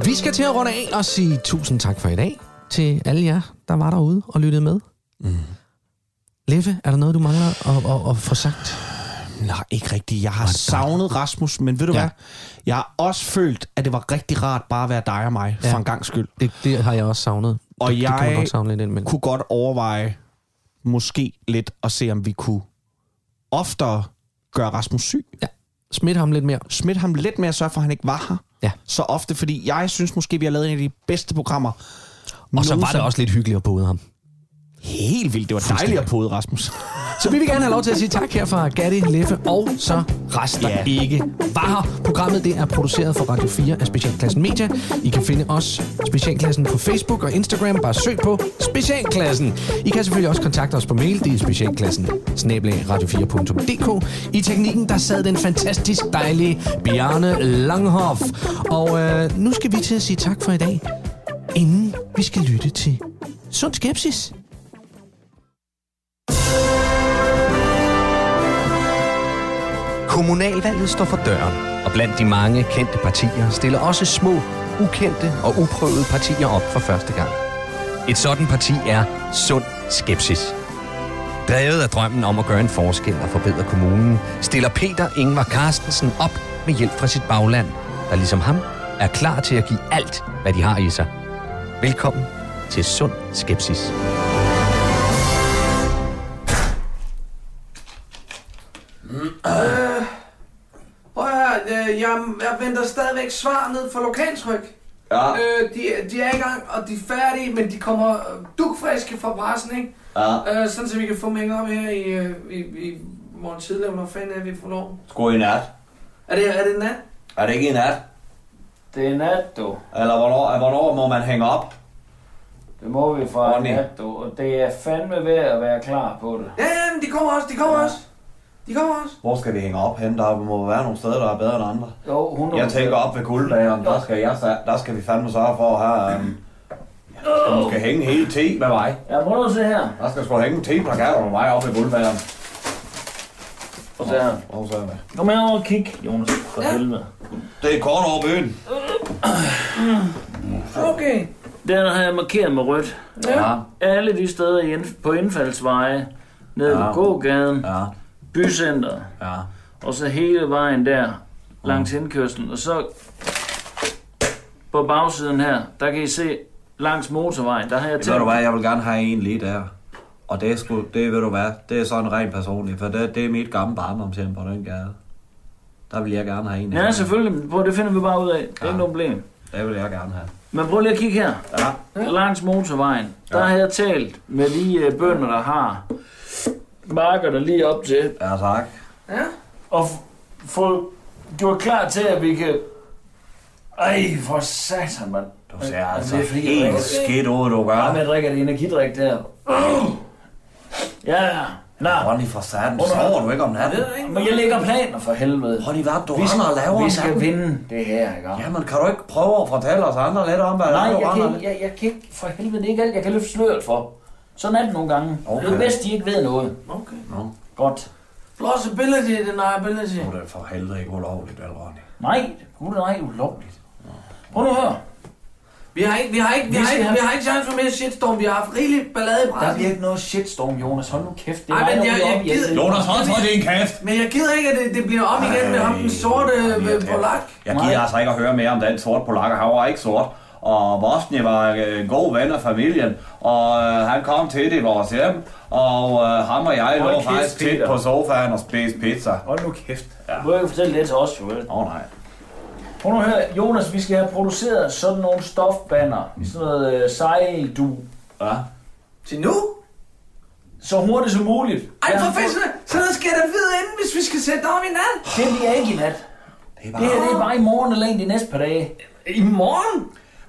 S2: Vi skal til at runde af og sige tusind tak for i dag til alle jer, der var derude og lyttede med. Mm. Leffe, er der noget, du mangler at, at, at få sagt?
S3: Nej, ikke rigtigt. Jeg har savnet Rasmus, men ved du ja. hvad? Jeg har også følt, at det var rigtig rart bare at være dig og mig, ja. for en gang skyld.
S2: Det, det har jeg også savnet.
S3: Og
S2: det,
S3: jeg
S2: det kan godt savne lidt indimellem.
S3: kunne godt overveje måske lidt at se, om vi kunne oftere gøre Rasmus syg.
S2: Ja. Smidt ham lidt mere.
S3: Smidt ham lidt mere, sørge for, at han ikke var her
S2: ja.
S3: så ofte, fordi jeg synes måske, vi har lavet en af de bedste programmer.
S2: Og så var det også lidt hyggeligt at bode ham.
S3: Helt vildt. Det var dejligt at pode, Rasmus.
S2: Så vi vil gerne have lov til at sige tak her fra Gatti, Leffe og så resten, yeah. ikke var her. Programmet det er produceret for Radio 4 af Specialklassen Media. I kan finde os, Specialklassen, på Facebook og Instagram. Bare søg på Specialklassen. I kan selvfølgelig også kontakte os på mail. Det er specialklassen radio4.dk. I teknikken, der sad den fantastisk dejlige Bjarne Langhoff. Og øh, nu skal vi til at sige tak for i dag, inden vi skal lytte til Sund Skepsis. Kommunalvalget står for døren, og blandt de mange kendte partier stiller også små, ukendte og uprøvede partier op for første gang. Et sådan parti er Sund Skepsis. Drevet af drømmen om at gøre en forskel og forbedre kommunen, stiller Peter Ingvar Carstensen op med hjælp fra sit bagland, der ligesom ham er klar til at give alt, hvad de har i sig. Velkommen til Sund Skepsis.
S14: Mm øh, jeg, jeg venter stadigvæk svar ned for lokaltryk.
S4: Ja.
S14: Øh, de, de er i gang, og de er færdige, men de kommer dukfriske fra pressen, ikke?
S4: Ja.
S14: Øh, sådan så vi kan få hængt op her i, øh, i, i Morgen tidligere, hvor fanden er vi for lov?
S15: Sgu i nat.
S14: Er det, er det nat?
S15: Er det ikke i nat?
S4: Det er nat, du.
S15: Eller hvornår, hvornår må man hænge op?
S4: Det må vi fra
S15: Ronny.
S4: nat, du. Og det er fandme ved at være klar på det.
S14: Ja, ja, men de kommer også, de kommer også. De kommer også.
S15: Hvor skal vi hænge op hen? Der må være nogle steder, der er bedre end andre.
S4: Jo, 100
S15: Jeg tænker op ved guldbageren, der skal, jeg, der skal vi fandme sørge for at have... Um, skal måske hænge hele te med mig.
S4: Ja, må du se her.
S15: Der skal sgu hænge en te-plakater med mig op ved guldbageren.
S4: Prøv at se her.
S15: Hvor så med?
S4: Kom her og kig, Jonas. For ja. helvede.
S15: Det er kort over byen.
S14: Okay.
S4: Den har jeg markeret med rødt.
S14: Ja.
S4: Alle de steder i på indfaldsveje, nede
S15: Ja.
S4: ved gågaden,
S15: Ja.
S4: Bycenteret,
S15: Ja.
S4: og så hele vejen der, langs indkørslen. Og så på bagsiden her, der kan I se langs motorvejen, der har jeg
S15: Det ved du hvad, jeg vil gerne have en lige der. Og det er sgu, det ved du hvad, det er sådan rent personligt, for det, det er mit gamle barndomshjem på den gade. Der vil jeg gerne have en.
S4: Ja, selvfølgelig. Prøv, det finder vi bare ud af. Det er
S15: Ja.
S4: ikke noget problem.
S15: Det vil jeg gerne have.
S4: Men prøv lige at kigge her.
S15: Ja.
S4: Langs motorvejen, der har jeg talt med de øh, bønder, der har marker der lige op til.
S15: Ja, tak.
S14: Ja.
S4: Og få gjort klar til, at vi kan... Ej, for satan, mand.
S15: Du ser altså
S4: det er fordi, jeg
S15: helt skidt ud, du gør.
S4: Ja, men jeg drikker det energidrik der. Ja, ja. Nå.
S15: Ronny for satan, sover du ikke om natten?
S4: Men jeg lægger planer for helvede.
S15: Ronny, hvad du
S4: Vi skal,
S15: render og laver
S4: vi skal vinde det her, ikke?
S15: Jamen, kan du ikke prøve at fortælle os andre lidt om, hvad
S4: Nej,
S15: du
S4: jeg kan, jeg, jeg kan ikke, for helvede, det er ikke alt, jeg kan løfte sløret for. Sådan er det nogle gange.
S15: Okay.
S4: Det er bedst, de ikke ved noget.
S14: Okay.
S15: Nå,
S4: Godt.
S14: Plausibility, deniability.
S15: nu er det for helvede ikke ulovligt, vel, Ronny?
S4: Nej, gud nej, ulovligt. Prøv nu at høre.
S14: Vi har ikke, vi har ikke, vi
S4: Vi
S14: har ikke,
S4: have-
S14: vi har ikke chance for mere shitstorm. Vi har haft rigeligt ballade i
S4: Der
S14: pressen.
S4: bliver ikke noget shitstorm, Jonas. Hold nu kæft. Det er
S14: Ej, men
S4: der
S14: jeg- jeg
S4: i
S14: gider-.
S15: Jonas, hold så din kæft!
S14: Men jeg gider ikke, at det, det bliver om igen med ham, den sorte øh, polak.
S15: Jeg gider altså ikke at høre mere om den sorte polak, han var ikke sort. Og Bosnia var øh, god ven af familien, og øh, han kom til det i vores hjem, og øh, ham og jeg
S4: Hold
S15: lå
S4: kæft,
S15: faktisk tæt
S4: Peter.
S15: på sofaen og spiste pizza.
S4: Hold nu kæft. Ja. Du må ikke fortælle det til os, jo vel?
S15: Åh oh, nej.
S4: Prøv nu høre, Jonas, vi skal have produceret sådan nogle stofbander. I sådan noget øh, sejldu.
S15: Ja.
S14: Til nu?
S4: Så hurtigt som muligt.
S14: Ej,
S4: Jeg
S14: fanden,
S4: fået-
S14: så skal der vide inden, hvis vi skal sætte op i nat.
S4: Det bliver ikke i nat.
S15: Det er
S4: Det her det er bare i morgen eller en de næste par dage.
S14: I morgen?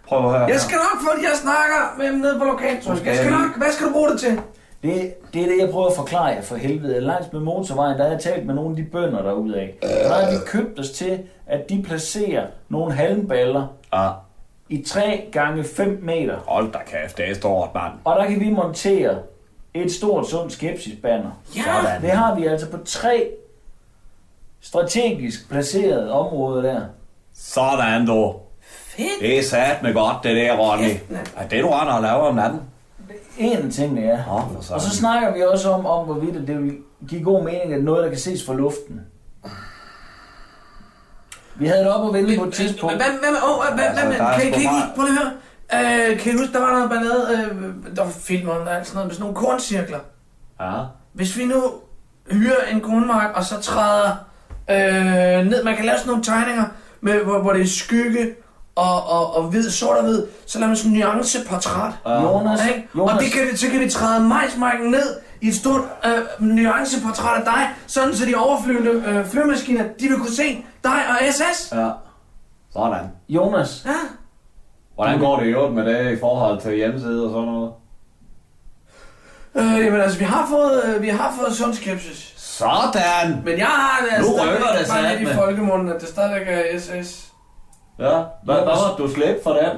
S15: Prøv at høre.
S14: Jeg skal nok få, jeg snakker med dem nede på lokaltryk. Jeg skal nok, hvad skal du bruge det til?
S4: Det, det er det, jeg prøver at forklare jer for helvede. Langs med motorvejen, der har jeg talt med nogle af de bønder derude af. Der har vi købt os til, at de placerer nogle halmballer
S15: Ja.
S4: i 3 gange 5 meter.
S15: Hold da kæft, det er stort, mand.
S4: Og der kan vi montere et stort, sundt skepsisbanner.
S14: Ja.
S4: Sådan. Det har vi altså på tre strategisk placerede områder der.
S15: Sådan, du.
S14: Fedt.
S15: Det er sat med godt, det der, Ronny. Er det, du render og laver om natten?
S4: En af tingene er.
S15: Åh, for
S4: Og så snakker vi også om, om hvorvidt det vil give god mening, at noget, der kan ses fra luften. Vi havde det op og vende på et tidspunkt.
S14: Hvad, hvad, hvad, oh, hvad,
S15: Altså,
S14: hvad,
S15: der er
S14: kan, kan I ikke, prøv lige at høre. Øh, kan I huske, der var noget ballade, øh, der var film om der, alt sådan noget, med sådan nogle korncirkler.
S15: Ja.
S14: Hvis vi nu hyrer en kornmark, og så træder øh, ned, man kan lave sådan nogle tegninger, med, hvor, hvor det er skygge og, og, og hvid, sort og hvid, så laver man sådan en nuanceportræt.
S4: Jonas,
S14: Ikke?
S4: Jonas.
S14: Og det kan vi, så kan vi træde majsmarken ned i et stort øh, nuanceportræt af dig, sådan så de overflyvende øh, flyvemaskiner, de vil kunne se dig og SS.
S15: Ja. Sådan.
S4: Jonas,
S14: Ja.
S15: Hvordan går det i øvrigt med det i forhold til hjemmeside og sådan noget?
S14: Øh, jamen altså, vi har fået, øh, vi har fået sund skepsis.
S15: Sådan!
S14: Men jeg har det altså
S15: Nu rykker
S14: stadigvæk
S15: det
S14: bare lidt i
S15: satme.
S14: folkemunden, at det stadigvæk er SS.
S15: Ja, hvad, hvad var du slæbt for den?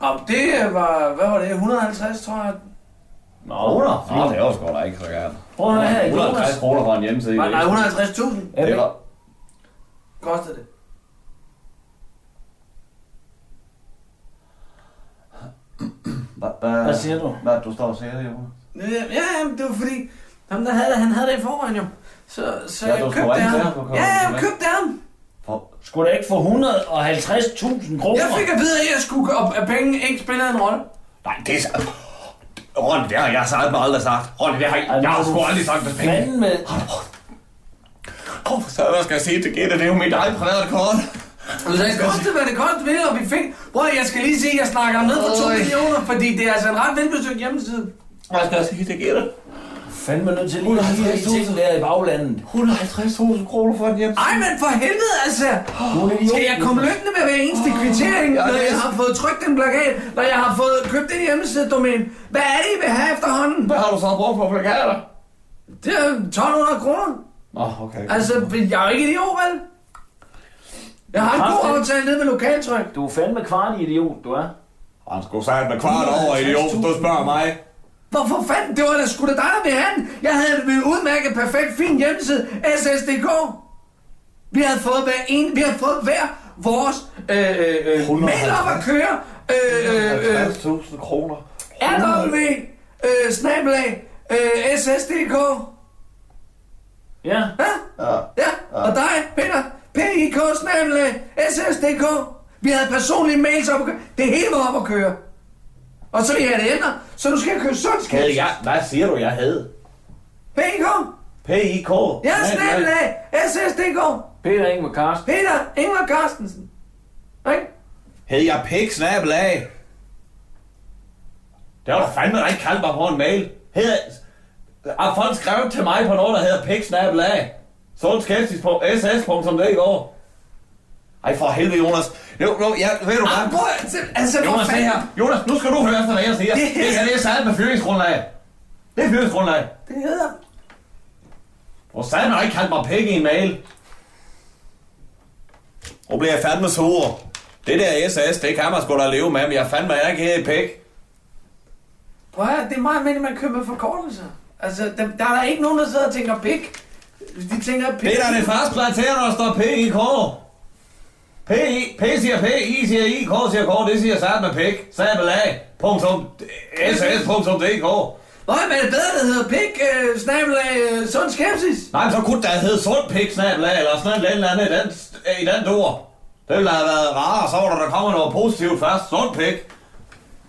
S14: Og det var, hvad var det, 150 tror jeg?
S4: Nå,
S15: Kroner? Nå, det var sgu da ikke så.
S4: Prøv at her,
S15: 150
S4: Jonas.
S15: kroner for en hjemmeside.
S14: Nej, nej,
S15: det er-
S14: 150.000
S4: Er
S15: Det
S4: vi,
S15: var...
S14: kostede det.
S15: Hvad,
S4: siger du?
S15: Hvad du står og siger, Jonas?
S14: Ja, det var fordi, ham der havde det, han havde det i forvejen jo. Så, så
S15: Ja,
S14: jeg købte ham. Ja, jeg købte ham.
S15: For...
S4: skulle da ikke få 150.000 kroner?
S14: Jeg fik at vide, at jeg skulle, og at penge ikke spillede en rolle.
S15: Nej, det er så... Ronny, det har jeg sagt mig aldrig sagt. Ronny, det har jeg... Jeg har sgu aldrig sagt det penge.
S4: Fanden med...
S15: Åh, for så hvad skal jeg sige til Gitte? Det er jo mit eget private kort.
S14: Og så det kostede, hvad det kostede vil, og vi fik... At jeg skal lige sige, at jeg snakker ned på 2
S15: Øj.
S14: millioner, fordi det er altså en ret velbesøgt hjemmeside.
S15: Hvad skal jeg sige til Gitte?
S4: Fandme nødt til lige at have de ting der i baglandet.
S15: 150.000 kroner for en hjem.
S14: Ej, men for helvede, altså! Skal jeg komme løbende med hver eneste kvittering,
S15: ja,
S14: når jeg har fået trykt en plakat, når jeg har fået købt en hjemmesidedomæne? Hvad er det, I vil have efterhånden?
S15: Hvad har du så brugt på plakater?
S14: Det er 1200 kroner.
S15: Nå, okay.
S14: Altså, jeg er jo ikke idiot, vel? Jeg har en god aftale nede med lokaltryk.
S4: Du er fandme kvart idiot, du er.
S15: Han skulle sagt med kvart over, idiot, du spørger mig.
S14: Hvorfor fanden? Det var da sgu da dig, der ville have den. Jeg havde en udmærket, perfekt, fin hjemmeside. SSDK. Vi havde fået hver en, vi havde fået hver vores øh, øh, øh, mail op at køre. Øh, øh, øh,
S15: 50.000 kroner.
S14: RW, øh, snabelag, øh, SSDK.
S4: Ja.
S14: Ja? Ja, og dig, Peter, PIK, snabelag, SSDK. Vi havde personlige mails op at køre. Det hele var op at køre. Og så vil jeg have det ændret, så nu skal købe sundskab.
S15: Havde jeg, hvad siger du, jeg havde?
S14: PIK.
S15: PIK.
S14: Ja, snabelag, SSDK.
S4: Peter Ingvar Karsten.
S14: Peter Ingvar Carstensen. Ikke?
S15: Havde jeg pik snabel af? Det var da fandme da ikke kaldt mig på en mail. Havde, har folk skrevet til mig på noget, der hedder pik snabel af? Sådan skeptisk på ss.dk. Ej, for helvede, Jonas. Jo, jo, ja, ved du hvad?
S14: prøv altså, for
S15: Jonas, det
S14: fanden.
S15: her. Jonas, nu skal du høre efter, hvad jeg siger.
S14: Det
S15: Det,
S14: her-
S15: det er sat med fyringsgrundlag. Det er fyringsgrundlag.
S14: Det hedder...
S15: Og så har ikke kaldt mig pik i en mail. Nu bliver jeg fandme sur. Det der SS, det kan man sgu da leve med, men jeg fandme er ikke her i pik.
S14: Prøv at, det er meget almindeligt, man køber forkortelser. Altså, der, der er der ikke nogen, der sidder og tænker pik. De tænker pik.
S15: Det er da det første planter, når der står P i K. P, I, P siger P, I siger I, K siger K, det siger sat med pik. Sabel af. Punktum, ss.dk.
S14: Nå, men er det bedre, der hedder pik, øh, snabelag, øh, sund skepsis?
S15: Nej, men så kunne der hedde sund pik snabel af, eller sådan et eller andet i den, i den dur. Det ville have været rarere, så var der, der kommer noget positivt først. Sund pik.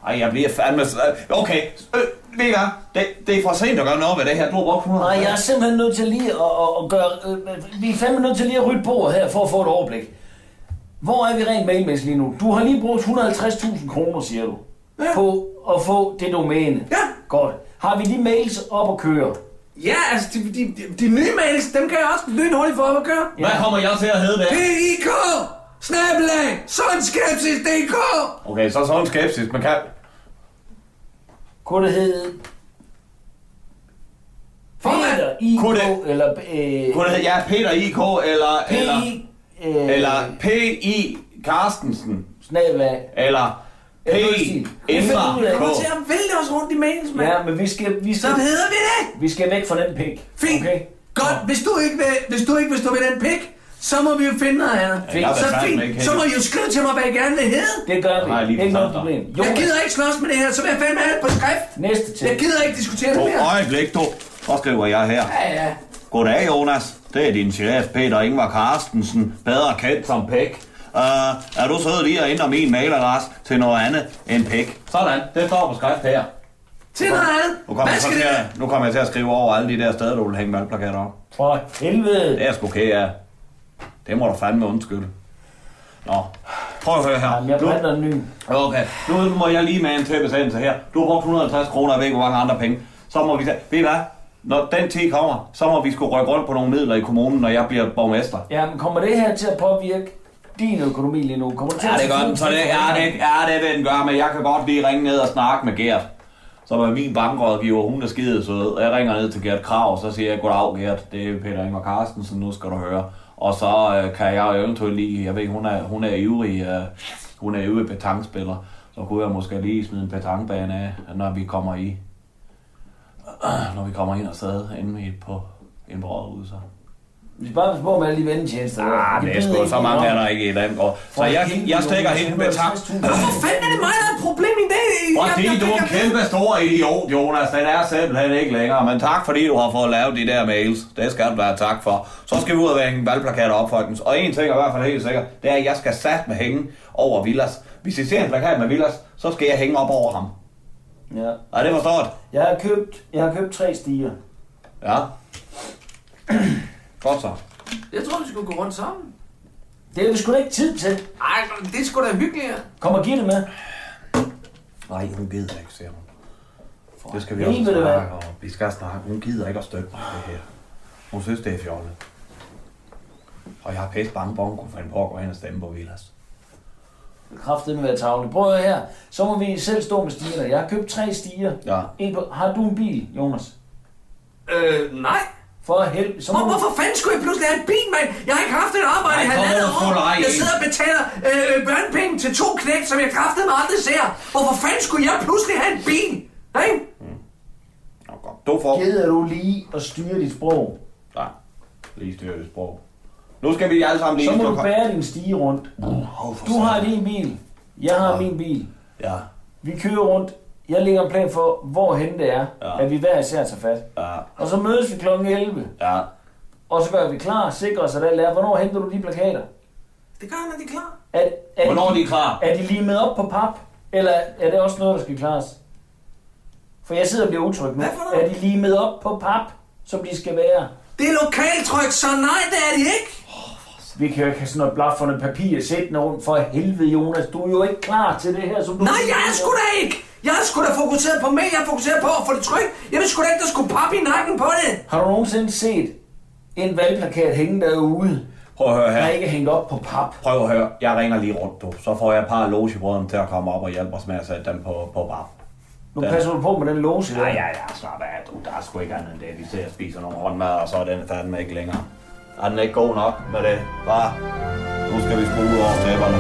S15: Ej, jeg bliver fandme... Okay, øh, ved I hvad? Det, det er for sent at gøre noget ved det her. Du har brugt 100.
S4: Nej, jeg er simpelthen nødt til lige at, at, at gøre... Øh, vi er fandme nødt til lige at rydde bordet her, for at få et overblik. Hvor er vi rent mailmæssigt lige nu? Du har lige brugt 150.000 kroner, siger du, ja. på at få det domæne.
S14: Ja.
S4: Godt. Har vi de mails op at køre?
S14: Ja, altså, de, de, de, de nye mails, dem kan jeg også lynhurtigt få op at køre.
S15: Hvad kommer jeg til at hedde der?
S14: PIK, snabelag, sund skepsis.dk.
S15: Okay, så sådan skepsis, men kan...
S4: Kunne det hedde... Peter IK,
S15: Kunne det-
S4: eller... Øh,
S15: Kunne det hedde, ja, Peter IK, eller...
S4: P,
S15: eller,
S4: øh,
S15: eller P.I. Carstensen,
S4: Snabelag.
S15: eller P.
S4: Ja, det er af-
S15: K.
S14: Kommer til at vælge os rundt i mails, mand.
S4: Ja, men vi skal... Vi
S14: Så
S4: skal,
S14: hedder vi det.
S4: vi skal væk fra den pik.
S14: Fint.
S4: Okay?
S14: Godt, hvis du ikke vil, hvis du ikke vil stå ved den pik, så må vi jo finde noget andet.
S15: Ja,
S14: så fint, så må
S15: det.
S14: I jo skrive til mig, hvad I gerne vil hedde.
S4: Det gør vi.
S15: Nej, lige
S4: ikke noget problem.
S14: Jeg gider ikke slås med det her, så vil jeg fandme have det på skrift.
S4: Næste til.
S14: Jeg gider ikke diskutere det mere.
S15: øjeblik, du. Så skriver jeg her.
S14: Ja, ja.
S15: Goddag, Jonas. Det er din chef, Peter Ingvar Carstensen, bedre kendt som Pæk. Uh, er du sød lige at ændre min mailadresse til noget andet end Pæk? Sådan, det står på skrift her.
S14: Til noget andet.
S15: Nu kommer, jeg til at, nu kommer jeg til at skrive over alle de der steder, du vil hænge valgplakater op.
S4: For helvede.
S15: Det er jeg sgu ked af. Det må du fandme undskylde. Nå, prøv at høre her.
S4: Jamen, jeg brænder en ny.
S15: Okay, nu må jeg lige med en til besættelse her. Du har brugt 150 kroner, jeg ved ikke, hvor mange andre penge. Så må vi tage, ved I hvad? Når den tid kommer, så må vi skulle rykke rundt på nogle midler i kommunen, når jeg bliver borgmester.
S4: Ja, men kommer det her til at påvirke din økonomi lige nu? Kommer det til
S15: Ja, det gør den. Så det, ja, det, ja, det det, den gør, men jeg kan godt lige ringe ned og snakke med Gert. Som er min bankrådgiver, hun er skide sød. Og jeg ringer ned til Gert Krav, så siger jeg, goddag Gert, det er Peter Ingvar Carstensen, nu skal du høre. Og så øh, kan jeg jo eventuelt lige, jeg ved, hun er, hun er ivrig, øh, hun er ivrig petangspiller. Så kunne jeg måske lige smide en petangbane af, når vi kommer i, når vi kommer ind og sad inde i på en rådhus. Så.
S4: Vi skal bare på med alle de vendetjenester.
S15: Ah, det er sgu så mange er der ikke i den går. Så jeg, jeg stikker hende med tak.
S14: Hvorfor fanden er det mig, der er et problem i det?
S15: Fordi du er en kæmpe stor idiot, Jonas. Den er simpelthen ikke længere. Men tak, fordi du har fået lavet de der mails. Det skal du have tak for. Så skal vi ud og hænge valgplakater op, folkens. Og en ting er i hvert fald helt sikker. Det er, at jeg skal sat med hænge over Villas. Hvis I ser en plakat med Villas, så skal jeg hænge op over ham.
S4: Ja.
S15: Er det forstået?
S4: Jeg har købt, jeg har købt tre stiger.
S15: Ja. Godt så.
S14: Jeg tror, vi skulle gå rundt sammen.
S4: Det er vi sgu da ikke tid til.
S14: Ej, det er sgu da hyggeligere.
S4: Kom og giv det med.
S15: Nej, hun gider ikke, ser hun. Det skal vi også snakke om. Vi skal snakke. Hun gider ikke at støtte mig det her. Hun synes, det er fjollet. Og jeg har pæst bange for, at hun kunne finde på at gå hen og stemme på Vilas.
S4: Kraftet med at tavle. Prøv her. Så må vi selv stå med stiger. Jeg har købt tre stiger.
S15: Ja.
S4: En på, har du en bil, Jonas?
S14: Øh, nej.
S4: For helvede.
S14: Hvor,
S4: du-
S14: hvorfor fanden skulle jeg pludselig have en bil, mand? Jeg har ikke haft et arbejde i
S4: Nej,
S14: halvandet år. Jeg sidder og betaler øh, børnepenge til to knæk, som jeg kraftede mig aldrig ser. Hvorfor fanden skulle jeg pludselig have en bil? Ikke?
S15: Du får...
S4: Gider du lige at styre dit sprog?
S15: Nej, lige styre det sprog. Nu skal vi alle sammen lige...
S4: Så må du bære din stige rundt. Du har din bil. Jeg har min bil.
S15: Ja.
S4: Vi kører rundt. Jeg lægger en plan for, hvorhen det er,
S15: Ja.
S4: at vi hver især tager fat.
S15: Ja.
S4: Og så mødes vi kl. 11.
S15: Ja.
S4: Og så gør vi klar, sikrer os, at alt er. Hvornår henter du de plakater?
S14: Det gør når de er klar.
S4: Er, er
S15: Hvornår er de klar?
S4: Er de limet op på pap? Eller er det også noget, der skal klares? For jeg sidder og bliver utryg nu. Er de limet op på pap, som de skal være?
S14: Det er lokaltryk, så nej, det er de ikke.
S4: Vi kan jo ikke have sådan noget blaffundet papir sættende rundt for helvede, Jonas. Du er jo ikke klar til det her, som du...
S14: Nej, jeg er sgu da ikke. Jeg er sgu da fokuseret på mig. Jeg er fokuseret på at få det tryk. Jeg vil sgu da ikke, der skulle pap i nakken på det.
S4: Har du nogensinde set en valgplakat hænge derude,
S15: Prøv at høre
S4: der
S15: her.
S4: ikke er hængt op på pap?
S15: Prøv at høre. Jeg ringer lige rundt, du. Så får jeg et par af logebrødrene til at komme op og hjælpe os med at sætte dem på, på bar.
S4: Nu passer du på med den loge,
S15: Ja, ja, ja, slap af, du. Der er sgu ikke andet end det. Vi ser og spiser nogle håndmad, og så er den fandme ikke længere. Er den ikke god nok med det? Bare, nu skal vi skrue over tæpperne.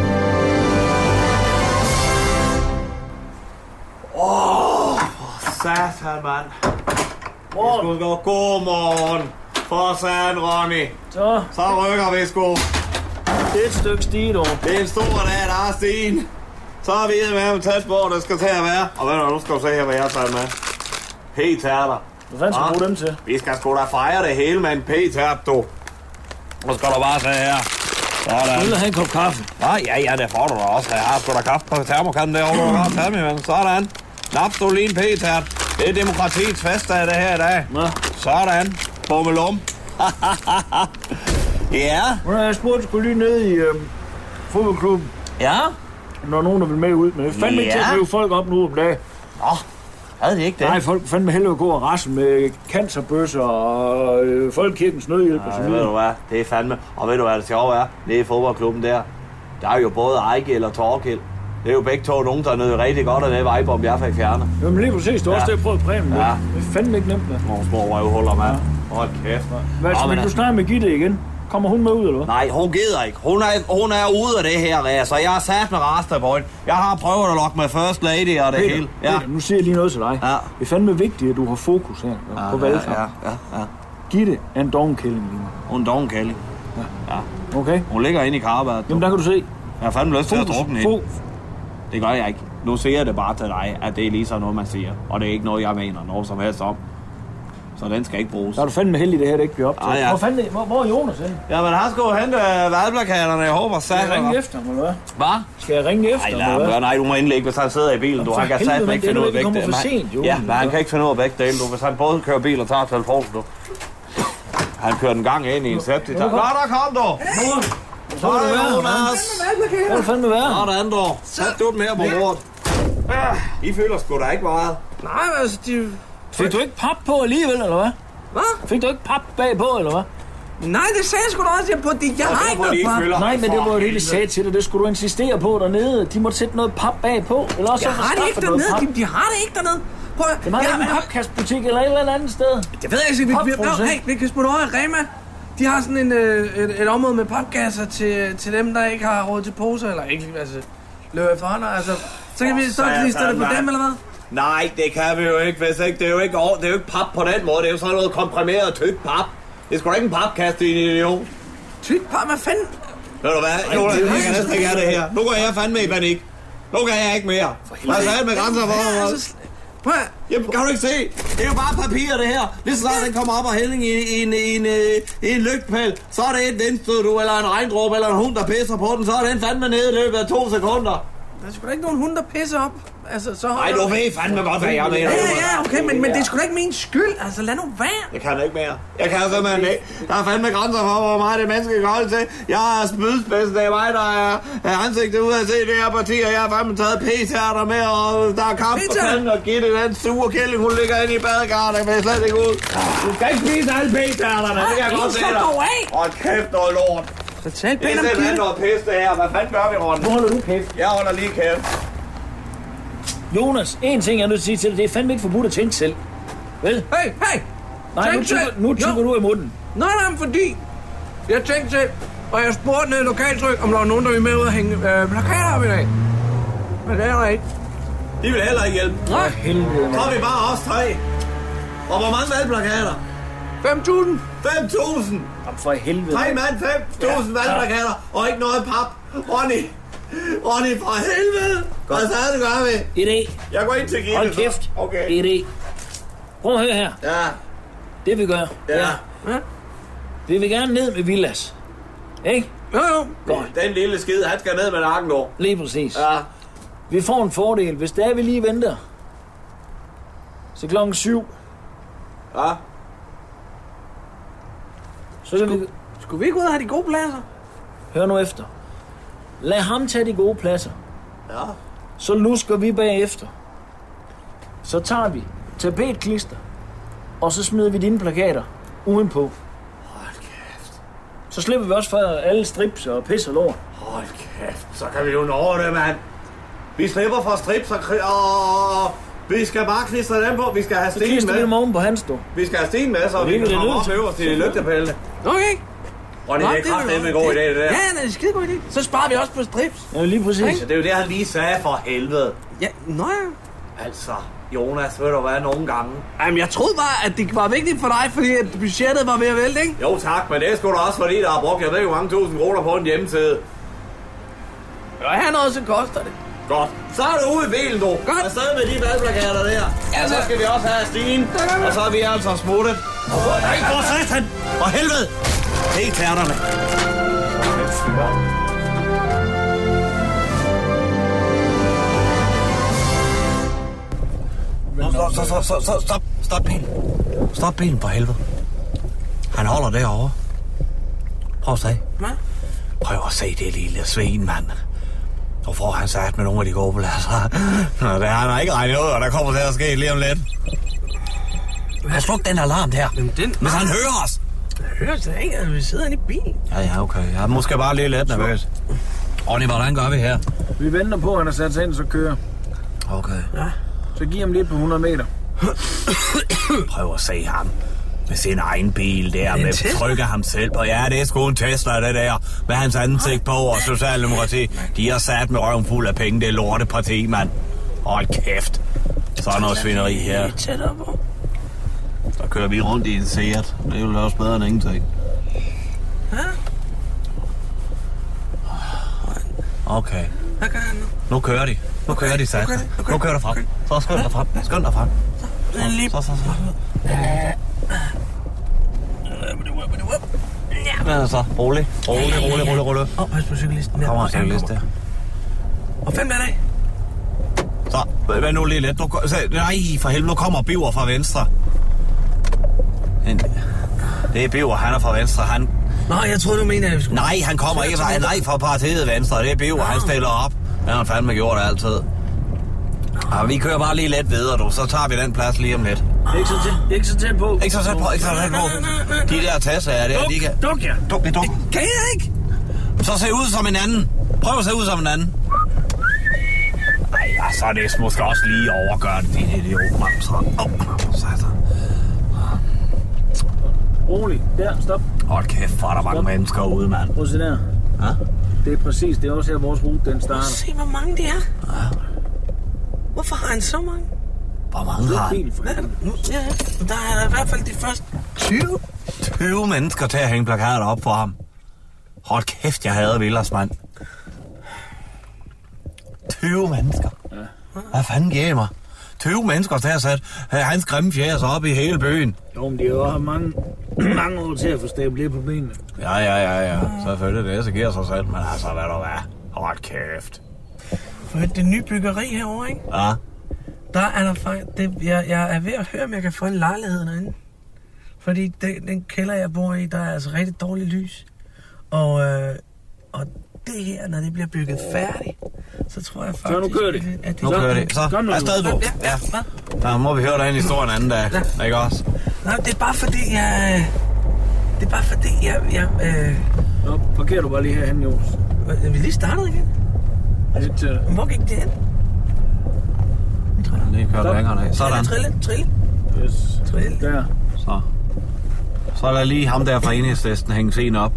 S15: Åh, oh, for satan, mand. Morgen. Vi skal gå god morgen. For satan, Ronny.
S4: Så.
S15: Så rykker vi sgu.
S4: Det er et stykke stige, dog.
S15: Det er en stor dag, der er stigen. Så er vi med ham tæt på, det skal til at være. Og ved du hvad, nu skal du se her, hvad jeg har taget med. P-tærter.
S4: Hvad fanden skal du bruge dem til?
S15: Vi skal sgu da fejre det hele med en P-tært, du. Nu skal du bare se her. Sådan.
S4: Vil du have en kop kaffe?
S15: Nej, ja, ja, det får du da også. Jeg har sgu da kaffe på termokanden derovre, du kan bare tage mig, men sådan. Naps du lige en P-tært. Det er demokratiets festdag, det her i dag.
S4: Ja.
S15: Sådan. Bummelum. ja.
S4: Har jeg spurgt sgu lige ned i øhm, fodboldklubben.
S15: Ja?
S4: Når er nogen, der vil med ud, men det er fandme ikke til at
S15: Ja.
S4: drive folk op nu om dagen.
S15: Nå, havde de ikke det?
S4: Nej, folk fandme hellere gå og rasse med cancerbøsser og øh, folkekirkens nødhjælp og så
S15: Ja, ved du hvad, det er fandme. Og ved du hvad det sjove er? Nede i fodboldklubben der, der er jo både Ejke og Torkild. Det er jo begge to nogen, der nød rigtig godt af det vejbom, jeg fik fjernet.
S4: Jamen lige præcis, det er også
S15: Ja.
S4: det, jeg prøvede at præmie
S15: Ja.
S4: ja. Det er fandme ikke nemt, da.
S15: Nogle små røvhuller, mand. Hold kæft.
S4: Hvad,
S15: Nå,
S4: men
S15: men
S4: du
S15: altså-
S4: snakker med Gitte igen? Kommer hun med ud, eller hvad?
S15: Nej, hun gider ikke. Hun er, hun er ude af det her, så jeg er sat med rester på hende. Jeg har prøvet at lokke med First Lady og det
S4: Peter,
S15: hele.
S4: ja. Peter, nu siger jeg lige noget til dig.
S15: Ja.
S4: Det er fandme vigtigt, at du har fokus her ja, på valgkamp.
S15: Ja, ja, ja.
S4: Gitte er en dogenkælling lige nu.
S15: Hun er en dogenkælling. Ja.
S4: Okay?
S15: Hun ligger inde i karbadet.
S4: Jamen der kan du se.
S15: Jeg har fandme lyst til at drukne hende. Det gør jeg ikke. Nu siger jeg det bare til dig, at det er lige så noget, man siger. Og det er ikke noget, jeg mener noget som helst om. Så den skal ikke bruges.
S4: Der er du fandme heldig, det her det ikke bliver op til.
S15: Ah, ja.
S4: Hvor, fanden, hvor, hvor er Jonas henne?
S15: Jamen, han skulle hente øh, valgplakaterne. Jeg håber,
S4: Skal jeg ringe efter ham, eller hvad?
S15: Hvad?
S4: Skal jeg ringe efter
S15: Nej,
S4: ham, eller hvad?
S15: Nej, du må endelig ikke, hvis han sidder i bilen. Du, han kan satme ikke
S4: det
S15: finde ud af
S4: for
S15: dele.
S4: sent, jo.
S15: Ja, men han kan ikke finde ud af begge dele. Du, hvis han både kører bil og tager telefonen, du. Han kører den gang ind i en septik. Nå, der kom du! Så er det Jonas!
S4: Hvad er det fandme være?
S15: Sådan, du. Sæt du dem her på bordet. Ja, I føler sgu da ikke meget.
S14: Nej, altså, de...
S4: Fik du ikke pap på alligevel, eller hvad?
S14: Hvad?
S4: Fik du ikke pap bagpå, eller hvad?
S14: Nej, det sagde jeg sgu da også. Jeg, på det. jeg har ikke noget pap.
S4: Nej, men det var jo det, de sagde til dig. Det skulle du insistere på dernede. De måtte sætte noget pap bagpå. Eller også
S14: Jeg
S4: så
S14: har det ikke dernede. De, de har det ikke dernede. Prøv at...
S4: Det var
S14: jeg,
S4: en papkastbutik eller et eller andet sted.
S14: Jeg ved ikke, vi, vi, vi, hey, vi kan smutte over i Rema. De har sådan en, øh, et, et område med papkasser til, til dem, der ikke har råd til poser, eller ikke, altså, løber efter hånden, altså. Så kan vi så kan vi i stedet på dem, eller hvad?
S15: Nej, det kan vi jo ikke, hvis ikke. Det er jo ikke, or- det er jo ikke pap på den måde. Det er jo sådan noget komprimeret tyk pap. Det er sgu da ikke en papkast, din idiot.
S14: Tyk pap, hvad fanden?
S15: Ved du hvad, Jonas, jeg kan næsten ikke have det her. Nu går jeg fandme i panik. Nu kan jeg ikke mere. Hvad er det med grænser for mig?
S14: Altså, Prøv.
S15: Jamen, kan du ikke se? Det er jo bare papir, det her. Lige så snart den kommer op og hældning i, i, en, i, en, i en lygtepæl, så er det et vindstød, du, eller en regndråbe, eller en hund, der pisser på den, så er den fandme nede i løbet af to sekunder.
S14: Der er sgu da ikke nogen hund, der pisser op. Altså, så
S15: Nej, du ved fandme godt, hvad jeg mener.
S14: Ja, ja, okay, men, men det er sgu da ikke min skyld. Altså, lad nu være.
S15: Jeg kan ikke mere. Jeg kan simpelthen ikke. Der er fandme grænser for, hvor meget det menneske kan holde til. Jeg er spydspidsen, det er mig, der er, er ansigtet ud af at se det her parti, og jeg har fandme taget p-tærter med, og der er kamp på kanden, og Gitte, den sure kælling, hun ligger inde i badekarret, jeg vil slet ikke ud. Du skal ikke spise alle p-tærterne, det kan jeg godt se dig. Hold kæft, noget lort.
S14: Så tal
S15: Det
S14: pænt
S15: er
S14: om
S15: simpelthen
S14: Gitte.
S15: noget pis, det her. Hvad fanden gør vi, Ron?
S4: Nu holder du kæft.
S15: Jeg holder lige kæft.
S4: Jonas, en ting jeg er nødt til at sige til dig, det er fandme ikke forbudt at tænke selv. Vel?
S14: Hey, hey!
S4: Nej, nu tykker, nu tykker du i munden.
S14: Nej, nej, fordi jeg tænkte selv, og jeg spurgte ned i lokaltryk, om der var nogen, der ville med ud og hænge øh, plakater op i dag. Men det er der ikke.
S15: De vil heller ikke hjælpe.
S14: Nej.
S4: Helvede,
S15: Så er vi bare os tre. Og hvor mange valgplakater?
S14: 5.000.
S15: 5.000.
S4: Jamen for helvede.
S15: Tre mand, 5.000 valgplakater, og ikke noget pap. Ronny, Ronny, for helvede. Hvad så det gør vi?
S4: Et E.
S15: Jeg går ind til Gitte.
S4: Hold
S15: så.
S4: kæft.
S15: Okay.
S4: Et E. Prøv at høre her.
S15: Ja.
S4: Det vi gør,
S15: Ja.
S4: ja. vi vil gerne ned med Villas. Ikke?
S14: Jo, jo.
S4: Godt.
S15: Den lille skid, han skal ned med nakken nu.
S4: Lige præcis.
S15: Ja.
S4: Vi får en fordel, hvis det er, vi lige venter. Så klokken syv,
S15: Ja.
S4: så kan vi...
S14: Skulle vi ikke ud og have de gode pladser?
S4: Hør nu efter. Lad ham tage de gode pladser.
S15: Ja.
S4: Så lusker vi bagefter. Så tager vi tapetklister, og så smider vi dine plakater udenpå.
S15: Hold kæft.
S4: Så slipper vi også for alle strips og pis og lort.
S15: Hold kæft. Så kan vi jo nå det, mand. Vi slipper for strips og, og vi skal bare klistre dem på. Vi skal have
S4: Så
S15: sten
S4: klister vi dem
S15: med.
S4: oven på hans dog.
S15: Vi skal have sten med, så
S4: Det
S15: vi kan komme op øverst i lygtepælene.
S14: Okay.
S15: Ronny, det er kraftedeme en god idé, det der.
S14: Ja, det er en skide god idé. Så sparer vi også på strips.
S4: Ja, lige præcis.
S15: Så det er jo det, han lige sagde for helvede.
S14: Ja, nå ja.
S15: Altså, Jonas, ved du hvad, nogle gange.
S14: Jamen, jeg troede bare, at det var vigtigt for dig, fordi at budgettet var ved at vælte, ikke?
S15: Jo tak, men det er sgu da også fordi, der har brugt, jeg ved ikke, mange tusind kroner på en hjemmeside.
S14: Og her noget, så koster det.
S15: Godt. Så er du ude i bilen, du.
S14: Godt.
S15: Afsted med de valgplakater der. Ja, så skal vi også have Stine. Og så er vi altså smuttet. Nej, for satan! For helvede! Er tærterne. Så, så, så, så, så, stop, stop bilen. Stop bilen for helvede. Han holder derovre. Prøv at se.
S14: Hvad?
S15: Prøv at se det lille svin, mand. Nu får han sat med nogle af de gode pladser. Nå, det har han ikke regnet ud, og der kommer til at ske lige om lidt. Han sluk den alarm der.
S14: Jamen, den...
S15: Hvis han hører os.
S14: Jeg hører slet ikke, at vi sidder inde i bilen.
S15: Ja, ja, okay. Jeg er måske bare lige lidt nervøs. Ronny, hvordan gør vi her?
S4: Vi venter på, at han har sat sig ind, så kører.
S15: Okay.
S14: Ja.
S4: Så giv ham lige på 100 meter.
S15: Prøv at se ham. Med sin egen bil der, med
S14: Tesla?
S15: trykker ham selv på. Ja, det er sgu en Tesla, det der. Med hans ansigt på og Socialdemokrati. De har sat med røven fuld af penge. Det er lorteparti, mand. Hold kæft. Så er noget svineri her.
S14: Lidt tættere på.
S15: Kører vi rundt i en Seat. Det er jo også bedre end ingenting.
S14: Ja.
S15: Okay.
S14: Hvad gør han nu?
S15: Nu kører de. Nu kører de,
S14: okay.
S15: Nu kører der frem. Så skynd dig frem. Skynd dig frem. Så, så, så. Ja, så. Rolig. Rolig, rolig, rolig, rolig.
S14: Åh, pas på cyklisten.
S15: Der kommer en cyklist der.
S14: Og fem der
S15: Så, vent nu lige lidt. Se, nej, for helvede, nu kommer Biver fra venstre. En, det er Biver, han er fra venstre. Han,
S14: Nå, jeg troede, du mener, vi skulle...
S15: nej, han kommer ikke fra, nej, fra partiet venstre. Det er Biver, han stiller op. Det har han fandme gjort altid. Ja, vi kører bare lige lidt videre, du. Så tager vi den plads lige om lidt.
S4: Det ikke så tæt, ikke så tæt på.
S15: Ikke så tæt på, ikke så tæt på. De der Teslaer der, de kan...
S4: Duk, ja.
S15: Duk, det duk.
S14: Kan jeg ikke?
S15: Så se ud som en anden. Prøv at se ud som en anden. Ej, så er det måske også lige overgør det, din idiot, mand. Så, oh, satan.
S4: Rolig. Der, stop.
S15: Hold kæft, hvor er der mange mennesker ude, mand.
S4: Prøv at se der.
S15: Ja?
S4: Det er præcis, det er også her, vores rute den starter.
S14: Se, hvor mange det er. Hvorfor har han så mange?
S15: Hvor mange har han?
S14: Ja, ja. Der er i hvert fald de første 20.
S15: 20 mennesker til at hænge plakater op for ham. Hold kæft, jeg hader Villers, mand. 20 mennesker. Hvad fanden giver mig? 20 mennesker til at sætte øh, hans grimme fjæs op i hele byen.
S4: Jo, men de har jo haft mange, år til at få stablet lidt på benene.
S15: Ja, ja, ja, ja. Selvfølgelig det, så giver sig selv. Men altså, hvad der var. Hold kæft.
S14: For det nye byggeri herovre, ikke?
S15: Ja.
S14: Der er der faktisk... Det, jeg, jeg er ved at høre, om jeg kan få en lejlighed derinde. Fordi den, den kælder, jeg bor i, der er altså rigtig dårligt lys. Og, øh, og det her, når det bliver bygget færdigt, så tror jeg faktisk...
S15: nu kører det.
S14: At det
S15: Nu kører det. Så,
S14: Kom nu.
S15: afsted du.
S14: Ja, ja.
S15: Der må vi høre dig en historie en anden dag. Ikke også?
S14: Nej, det er bare fordi, jeg... Det er bare fordi, jeg... jeg øh...
S4: Nå, parkerer du bare lige herhen, Jonas.
S14: Er vi lige startet igen?
S4: Lidt dig.
S14: Hvor gik det hen?
S15: Lige kørt
S4: Stop.
S15: længere af. Sådan.
S14: Trille, trille.
S4: Yes.
S14: Trille.
S4: Der.
S15: Så. Så lad lige ham der fra enhedslisten hænge scenen op.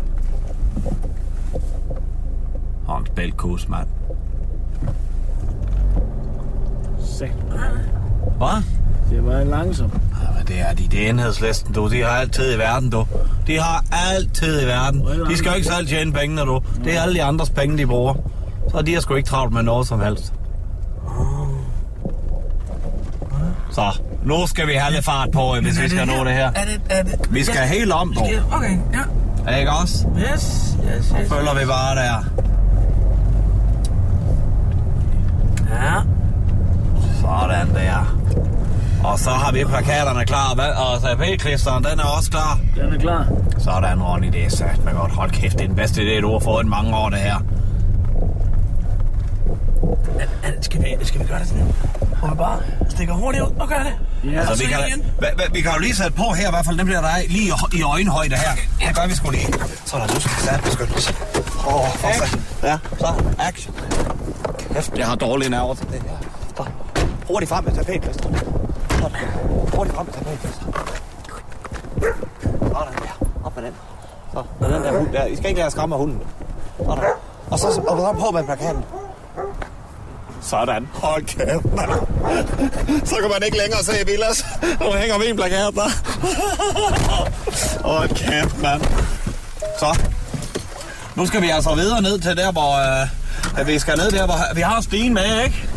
S15: Hans bælkus, mand.
S4: Se.
S15: Hvad?
S4: Det var langsomt.
S15: Ja, men det er de, det er enhedslisten, du. De har altid i verden, du. De har altid i verden. De skal jo ikke selv tjene pengene, du. Det er alle de andres penge, de bruger. Så de har sgu ikke travlt med noget som helst. Så, nu skal vi have lidt fart på, hvis vi skal nå det her.
S14: Er det, er det,
S15: Vi skal helt om,
S14: skal- Okay, ja.
S15: Ikke også?
S14: Yes, yes, yes.
S15: Så følger vi bare der.
S14: Ja.
S15: Sådan der. Og så har vi plakaterne klar, hvad? og tapetklisteren, den er også klar.
S4: Den er klar.
S15: Sådan, Ronny, det er sat med godt. Hold kæft, det er den bedste idé, du har fået i mange år, det her.
S14: Er, er, skal, vi, skal vi gøre det sådan? Vi bare stikker hurtigt ud og gør det?
S15: Ja, altså, vi, kan, hva, hva, vi kan jo lige sætte på her, i hvert fald dem bliver der er lige i, øjenhøjde her. Det gør vi sgu lige. Sådan, nu skal vi sætte beskyttelse. Åh, oh, for. Ja, så, action. Kæft, jeg har dårlige nerver til det her. Så, hurtigt frem med tapetklister. Sådan, hurtigt frem med. Sådan der, op med den. Så, med den der hund der. I skal ikke lade skræmme af hunden. Sådan. Og så, og så på med plakaten. Sådan. Hold kæft, man. Så kan man ikke længere se Villas. Nu hænger min plakat der. Hold kæft, mand. Så. Nu skal vi altså videre ned til der, hvor... Øh, vi skal ned der, hvor vi har stigen med, ikke?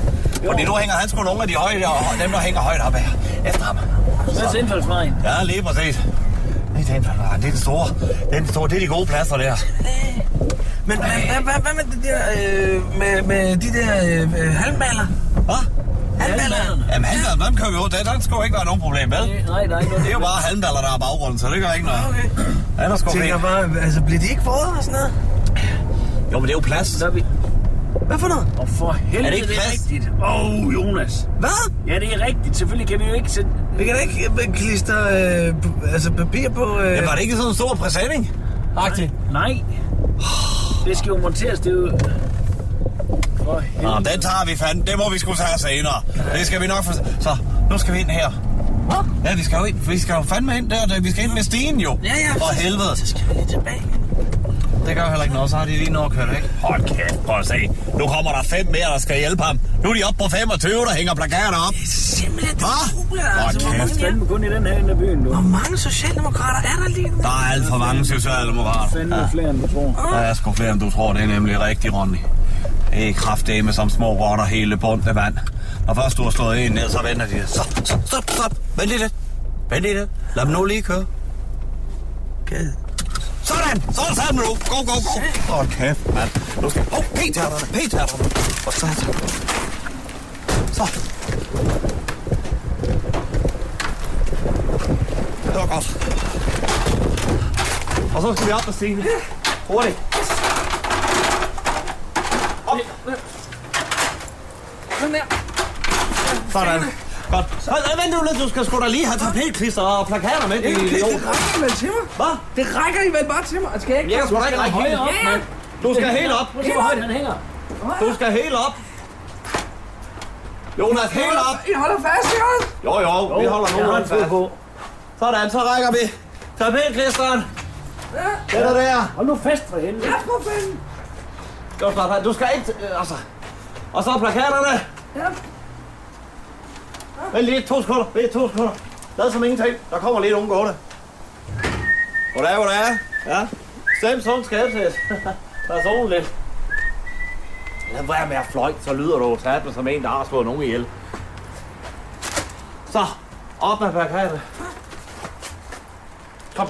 S15: Fordi nu hænger han sgu nogle af de høje der, og dem, der hænger højt op her. Efter ham.
S4: Hvad er indfaldsvejen?
S15: Ja, lige præcis. Det er den, det er det store. Det er, den store. det er de gode pladser der.
S14: Men hvad, hvad, hvad, hvad med det der, øh, med, med de der øh, halmballer?
S15: Hvad?
S14: Halmballerne?
S15: Jamen, halmballer, dem kører vi ud. Det, der skal jo ikke være nogen problem med.
S4: Nej, nej, nej.
S15: Det er jo bare halmballer, der er baggrunden, så det gør ikke noget.
S14: Okay.
S15: Ja, der skal
S14: Tænker bare, altså bliver de ikke våde og sådan noget?
S15: Jo, men det er jo plads.
S4: Der er vi...
S14: Hvad for noget?
S4: Og for helvede,
S15: Er det ikke
S4: det er rigtigt. Åh, oh, Jonas.
S14: Hvad?
S4: Ja, det er rigtigt. Selvfølgelig kan vi jo ikke sætte...
S14: Vi kan da ikke øh, klistre øh, altså papir på... Øh...
S15: Ja, var det ikke sådan en stor præsending? Agtigt.
S4: Nej. Det skal jo monteres, det er jo... For
S15: Nå,
S4: helvede.
S15: den tager vi fandme. Det må vi sgu tage senere. Det skal vi nok få... Så, nu skal vi ind her. Ja, vi skal jo ind. Vi skal jo fandme ind der. der- Vi skal ind med stigen jo.
S14: Ja, ja.
S15: For helvede.
S14: Så skal vi lige tilbage.
S15: Det gør heller ikke noget. Så har de lige at køre væk. Hold kæft, prøv at se. Nu kommer der fem mere, der skal hjælpe ham. Nu er de oppe på 25, der hænger plakater op.
S14: Det er simpelthen det
S15: Hva?
S14: altså. Hvor
S15: kæft.
S14: mange,
S4: Fandme kun i den her ende af byen, du.
S14: hvor mange socialdemokrater er der lige nu?
S15: Der er alt for mange socialdemokrater.
S4: Fandme flere, end du tror.
S15: Der er sgu flere, end du tror. Det er nemlig rigtigt, Ronny. Det er kraftedeme som små rotter hele bundt af vand. Når først du har slået en ned, så vender de. Så, så, stop, stop. Vent lige lidt. Vent lige lidt. Lad dem nu lige køre.
S14: Gad.
S15: Sådan! Så er det sammen nu. Go, go, go. Hold kæft, mand. Nu skal... Åh, oh, p-tærterne, p-tærterne. Og så... Så. Det var godt. Og så skal vi op på stigen. Hurtigt. Op.
S14: Sådan der.
S15: Sådan. Godt. Så, øh, vent nu lidt, du skal sgu da lige have tapetklister og plakater med.
S14: Det, det, det rækker vel til mig?
S15: Hvad?
S14: Det rækker I vel bare til mig? Skal jeg ikke?
S15: Jeg sgu da ikke række helt
S4: op,
S14: Ja,
S4: mand.
S15: Du skal helt op.
S4: Prøv hvor højt han hænger.
S15: Du skal helt op. Jonas, helt op.
S14: I holder fast, holder?
S15: Jo, jo, vi holder nogenlunde fast. Sådan, så rækker vi tapetklisteren. Den er der.
S4: Hold nu fast for helvede.
S14: Ja, for fanden.
S15: Du skal ikke... øh, Altså. Og så plakaterne.
S14: Ja.
S15: Vent lige to sekunder. Vent to sekunder. Lad som ingenting. Der kommer lige nogen gående. Goddag, goddag. Ja. Stem sådan jeg Personligt. Lad være med at fløjte, så lyder du sat som en, der har slået nogen ihjel. Så, op med plakaterne. Kom.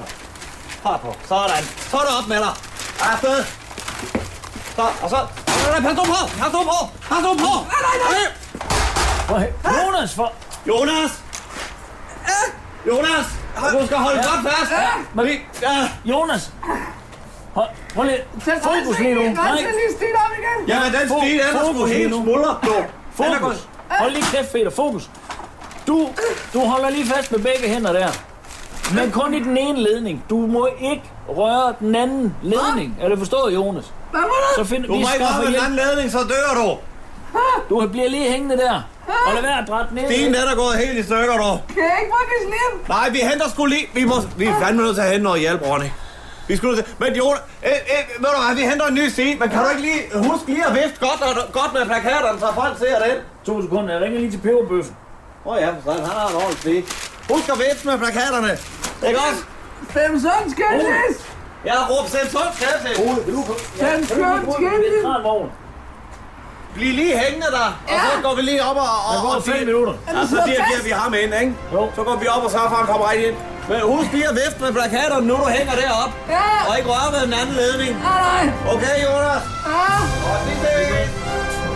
S15: Fart på. Sådan. Så er det op med dig. Afsted. Så, og så Pas nu på! Pas nu på! Pas nu på!
S4: Hvor he- Jonas, for...
S15: Jonas! Jonas! Du skal holde godt fast!
S4: Men,
S15: Ja.
S4: Jonas! Hold, prøv lige. Fokus lige nu. Nej.
S15: Jamen, den
S4: Fo-
S15: stil, den er sgu
S4: fokus lige
S15: helt smuldret, du. Den er
S4: Fokus. Hold lige kæft, Peter. Fokus. Du, du holder lige fast med begge hænder der. Men kun i den ene ledning. Du må ikke røre den anden ledning. Er det forstået, Jonas? Så find,
S15: Du må ikke røre den anden ledning, så dør du.
S4: Du bliver lige hængende der. Og lad være at drætte ned.
S15: Stien, den er gået helt i stykker, du.
S16: Kan jeg ikke bruge slem?
S15: Nej, vi henter sgu lige... Vi, må, vi er fandme nødt til at hente noget hjælp, Ronny. Vi skulle til... Men Jonas, øh, øh, ved du hvad, vi henter en ny sti, men kan du ikke lige huske lige at vifte godt, og, godt med plakaterne, så folk ser den?
S4: To sekunder, jeg ringer lige til peberbøffen.
S15: Åh oh ja, for sådan, han har en ordentlig sti. Husk at vifte med plakaterne. Ikke også?
S16: Fem sådan skal det.
S15: Jeg har råbt selv sund skal.
S16: Fem sådan skal det.
S15: Bliv lige hængende der, og så går vi lige op og... og
S4: Der går
S15: og
S4: fem minutter.
S15: Ja, så dirigerer vi ham ind, ikke?
S4: Jo.
S15: Så går vi op og sørger for, at han kommer right ind. Men husk lige at vifte med plakaterne, nu du hænger deroppe.
S16: Ja.
S15: Og ikke røre ved den anden ledning.
S16: Nej, nej.
S15: Okay, Jonas?
S16: Ja.
S15: Og det er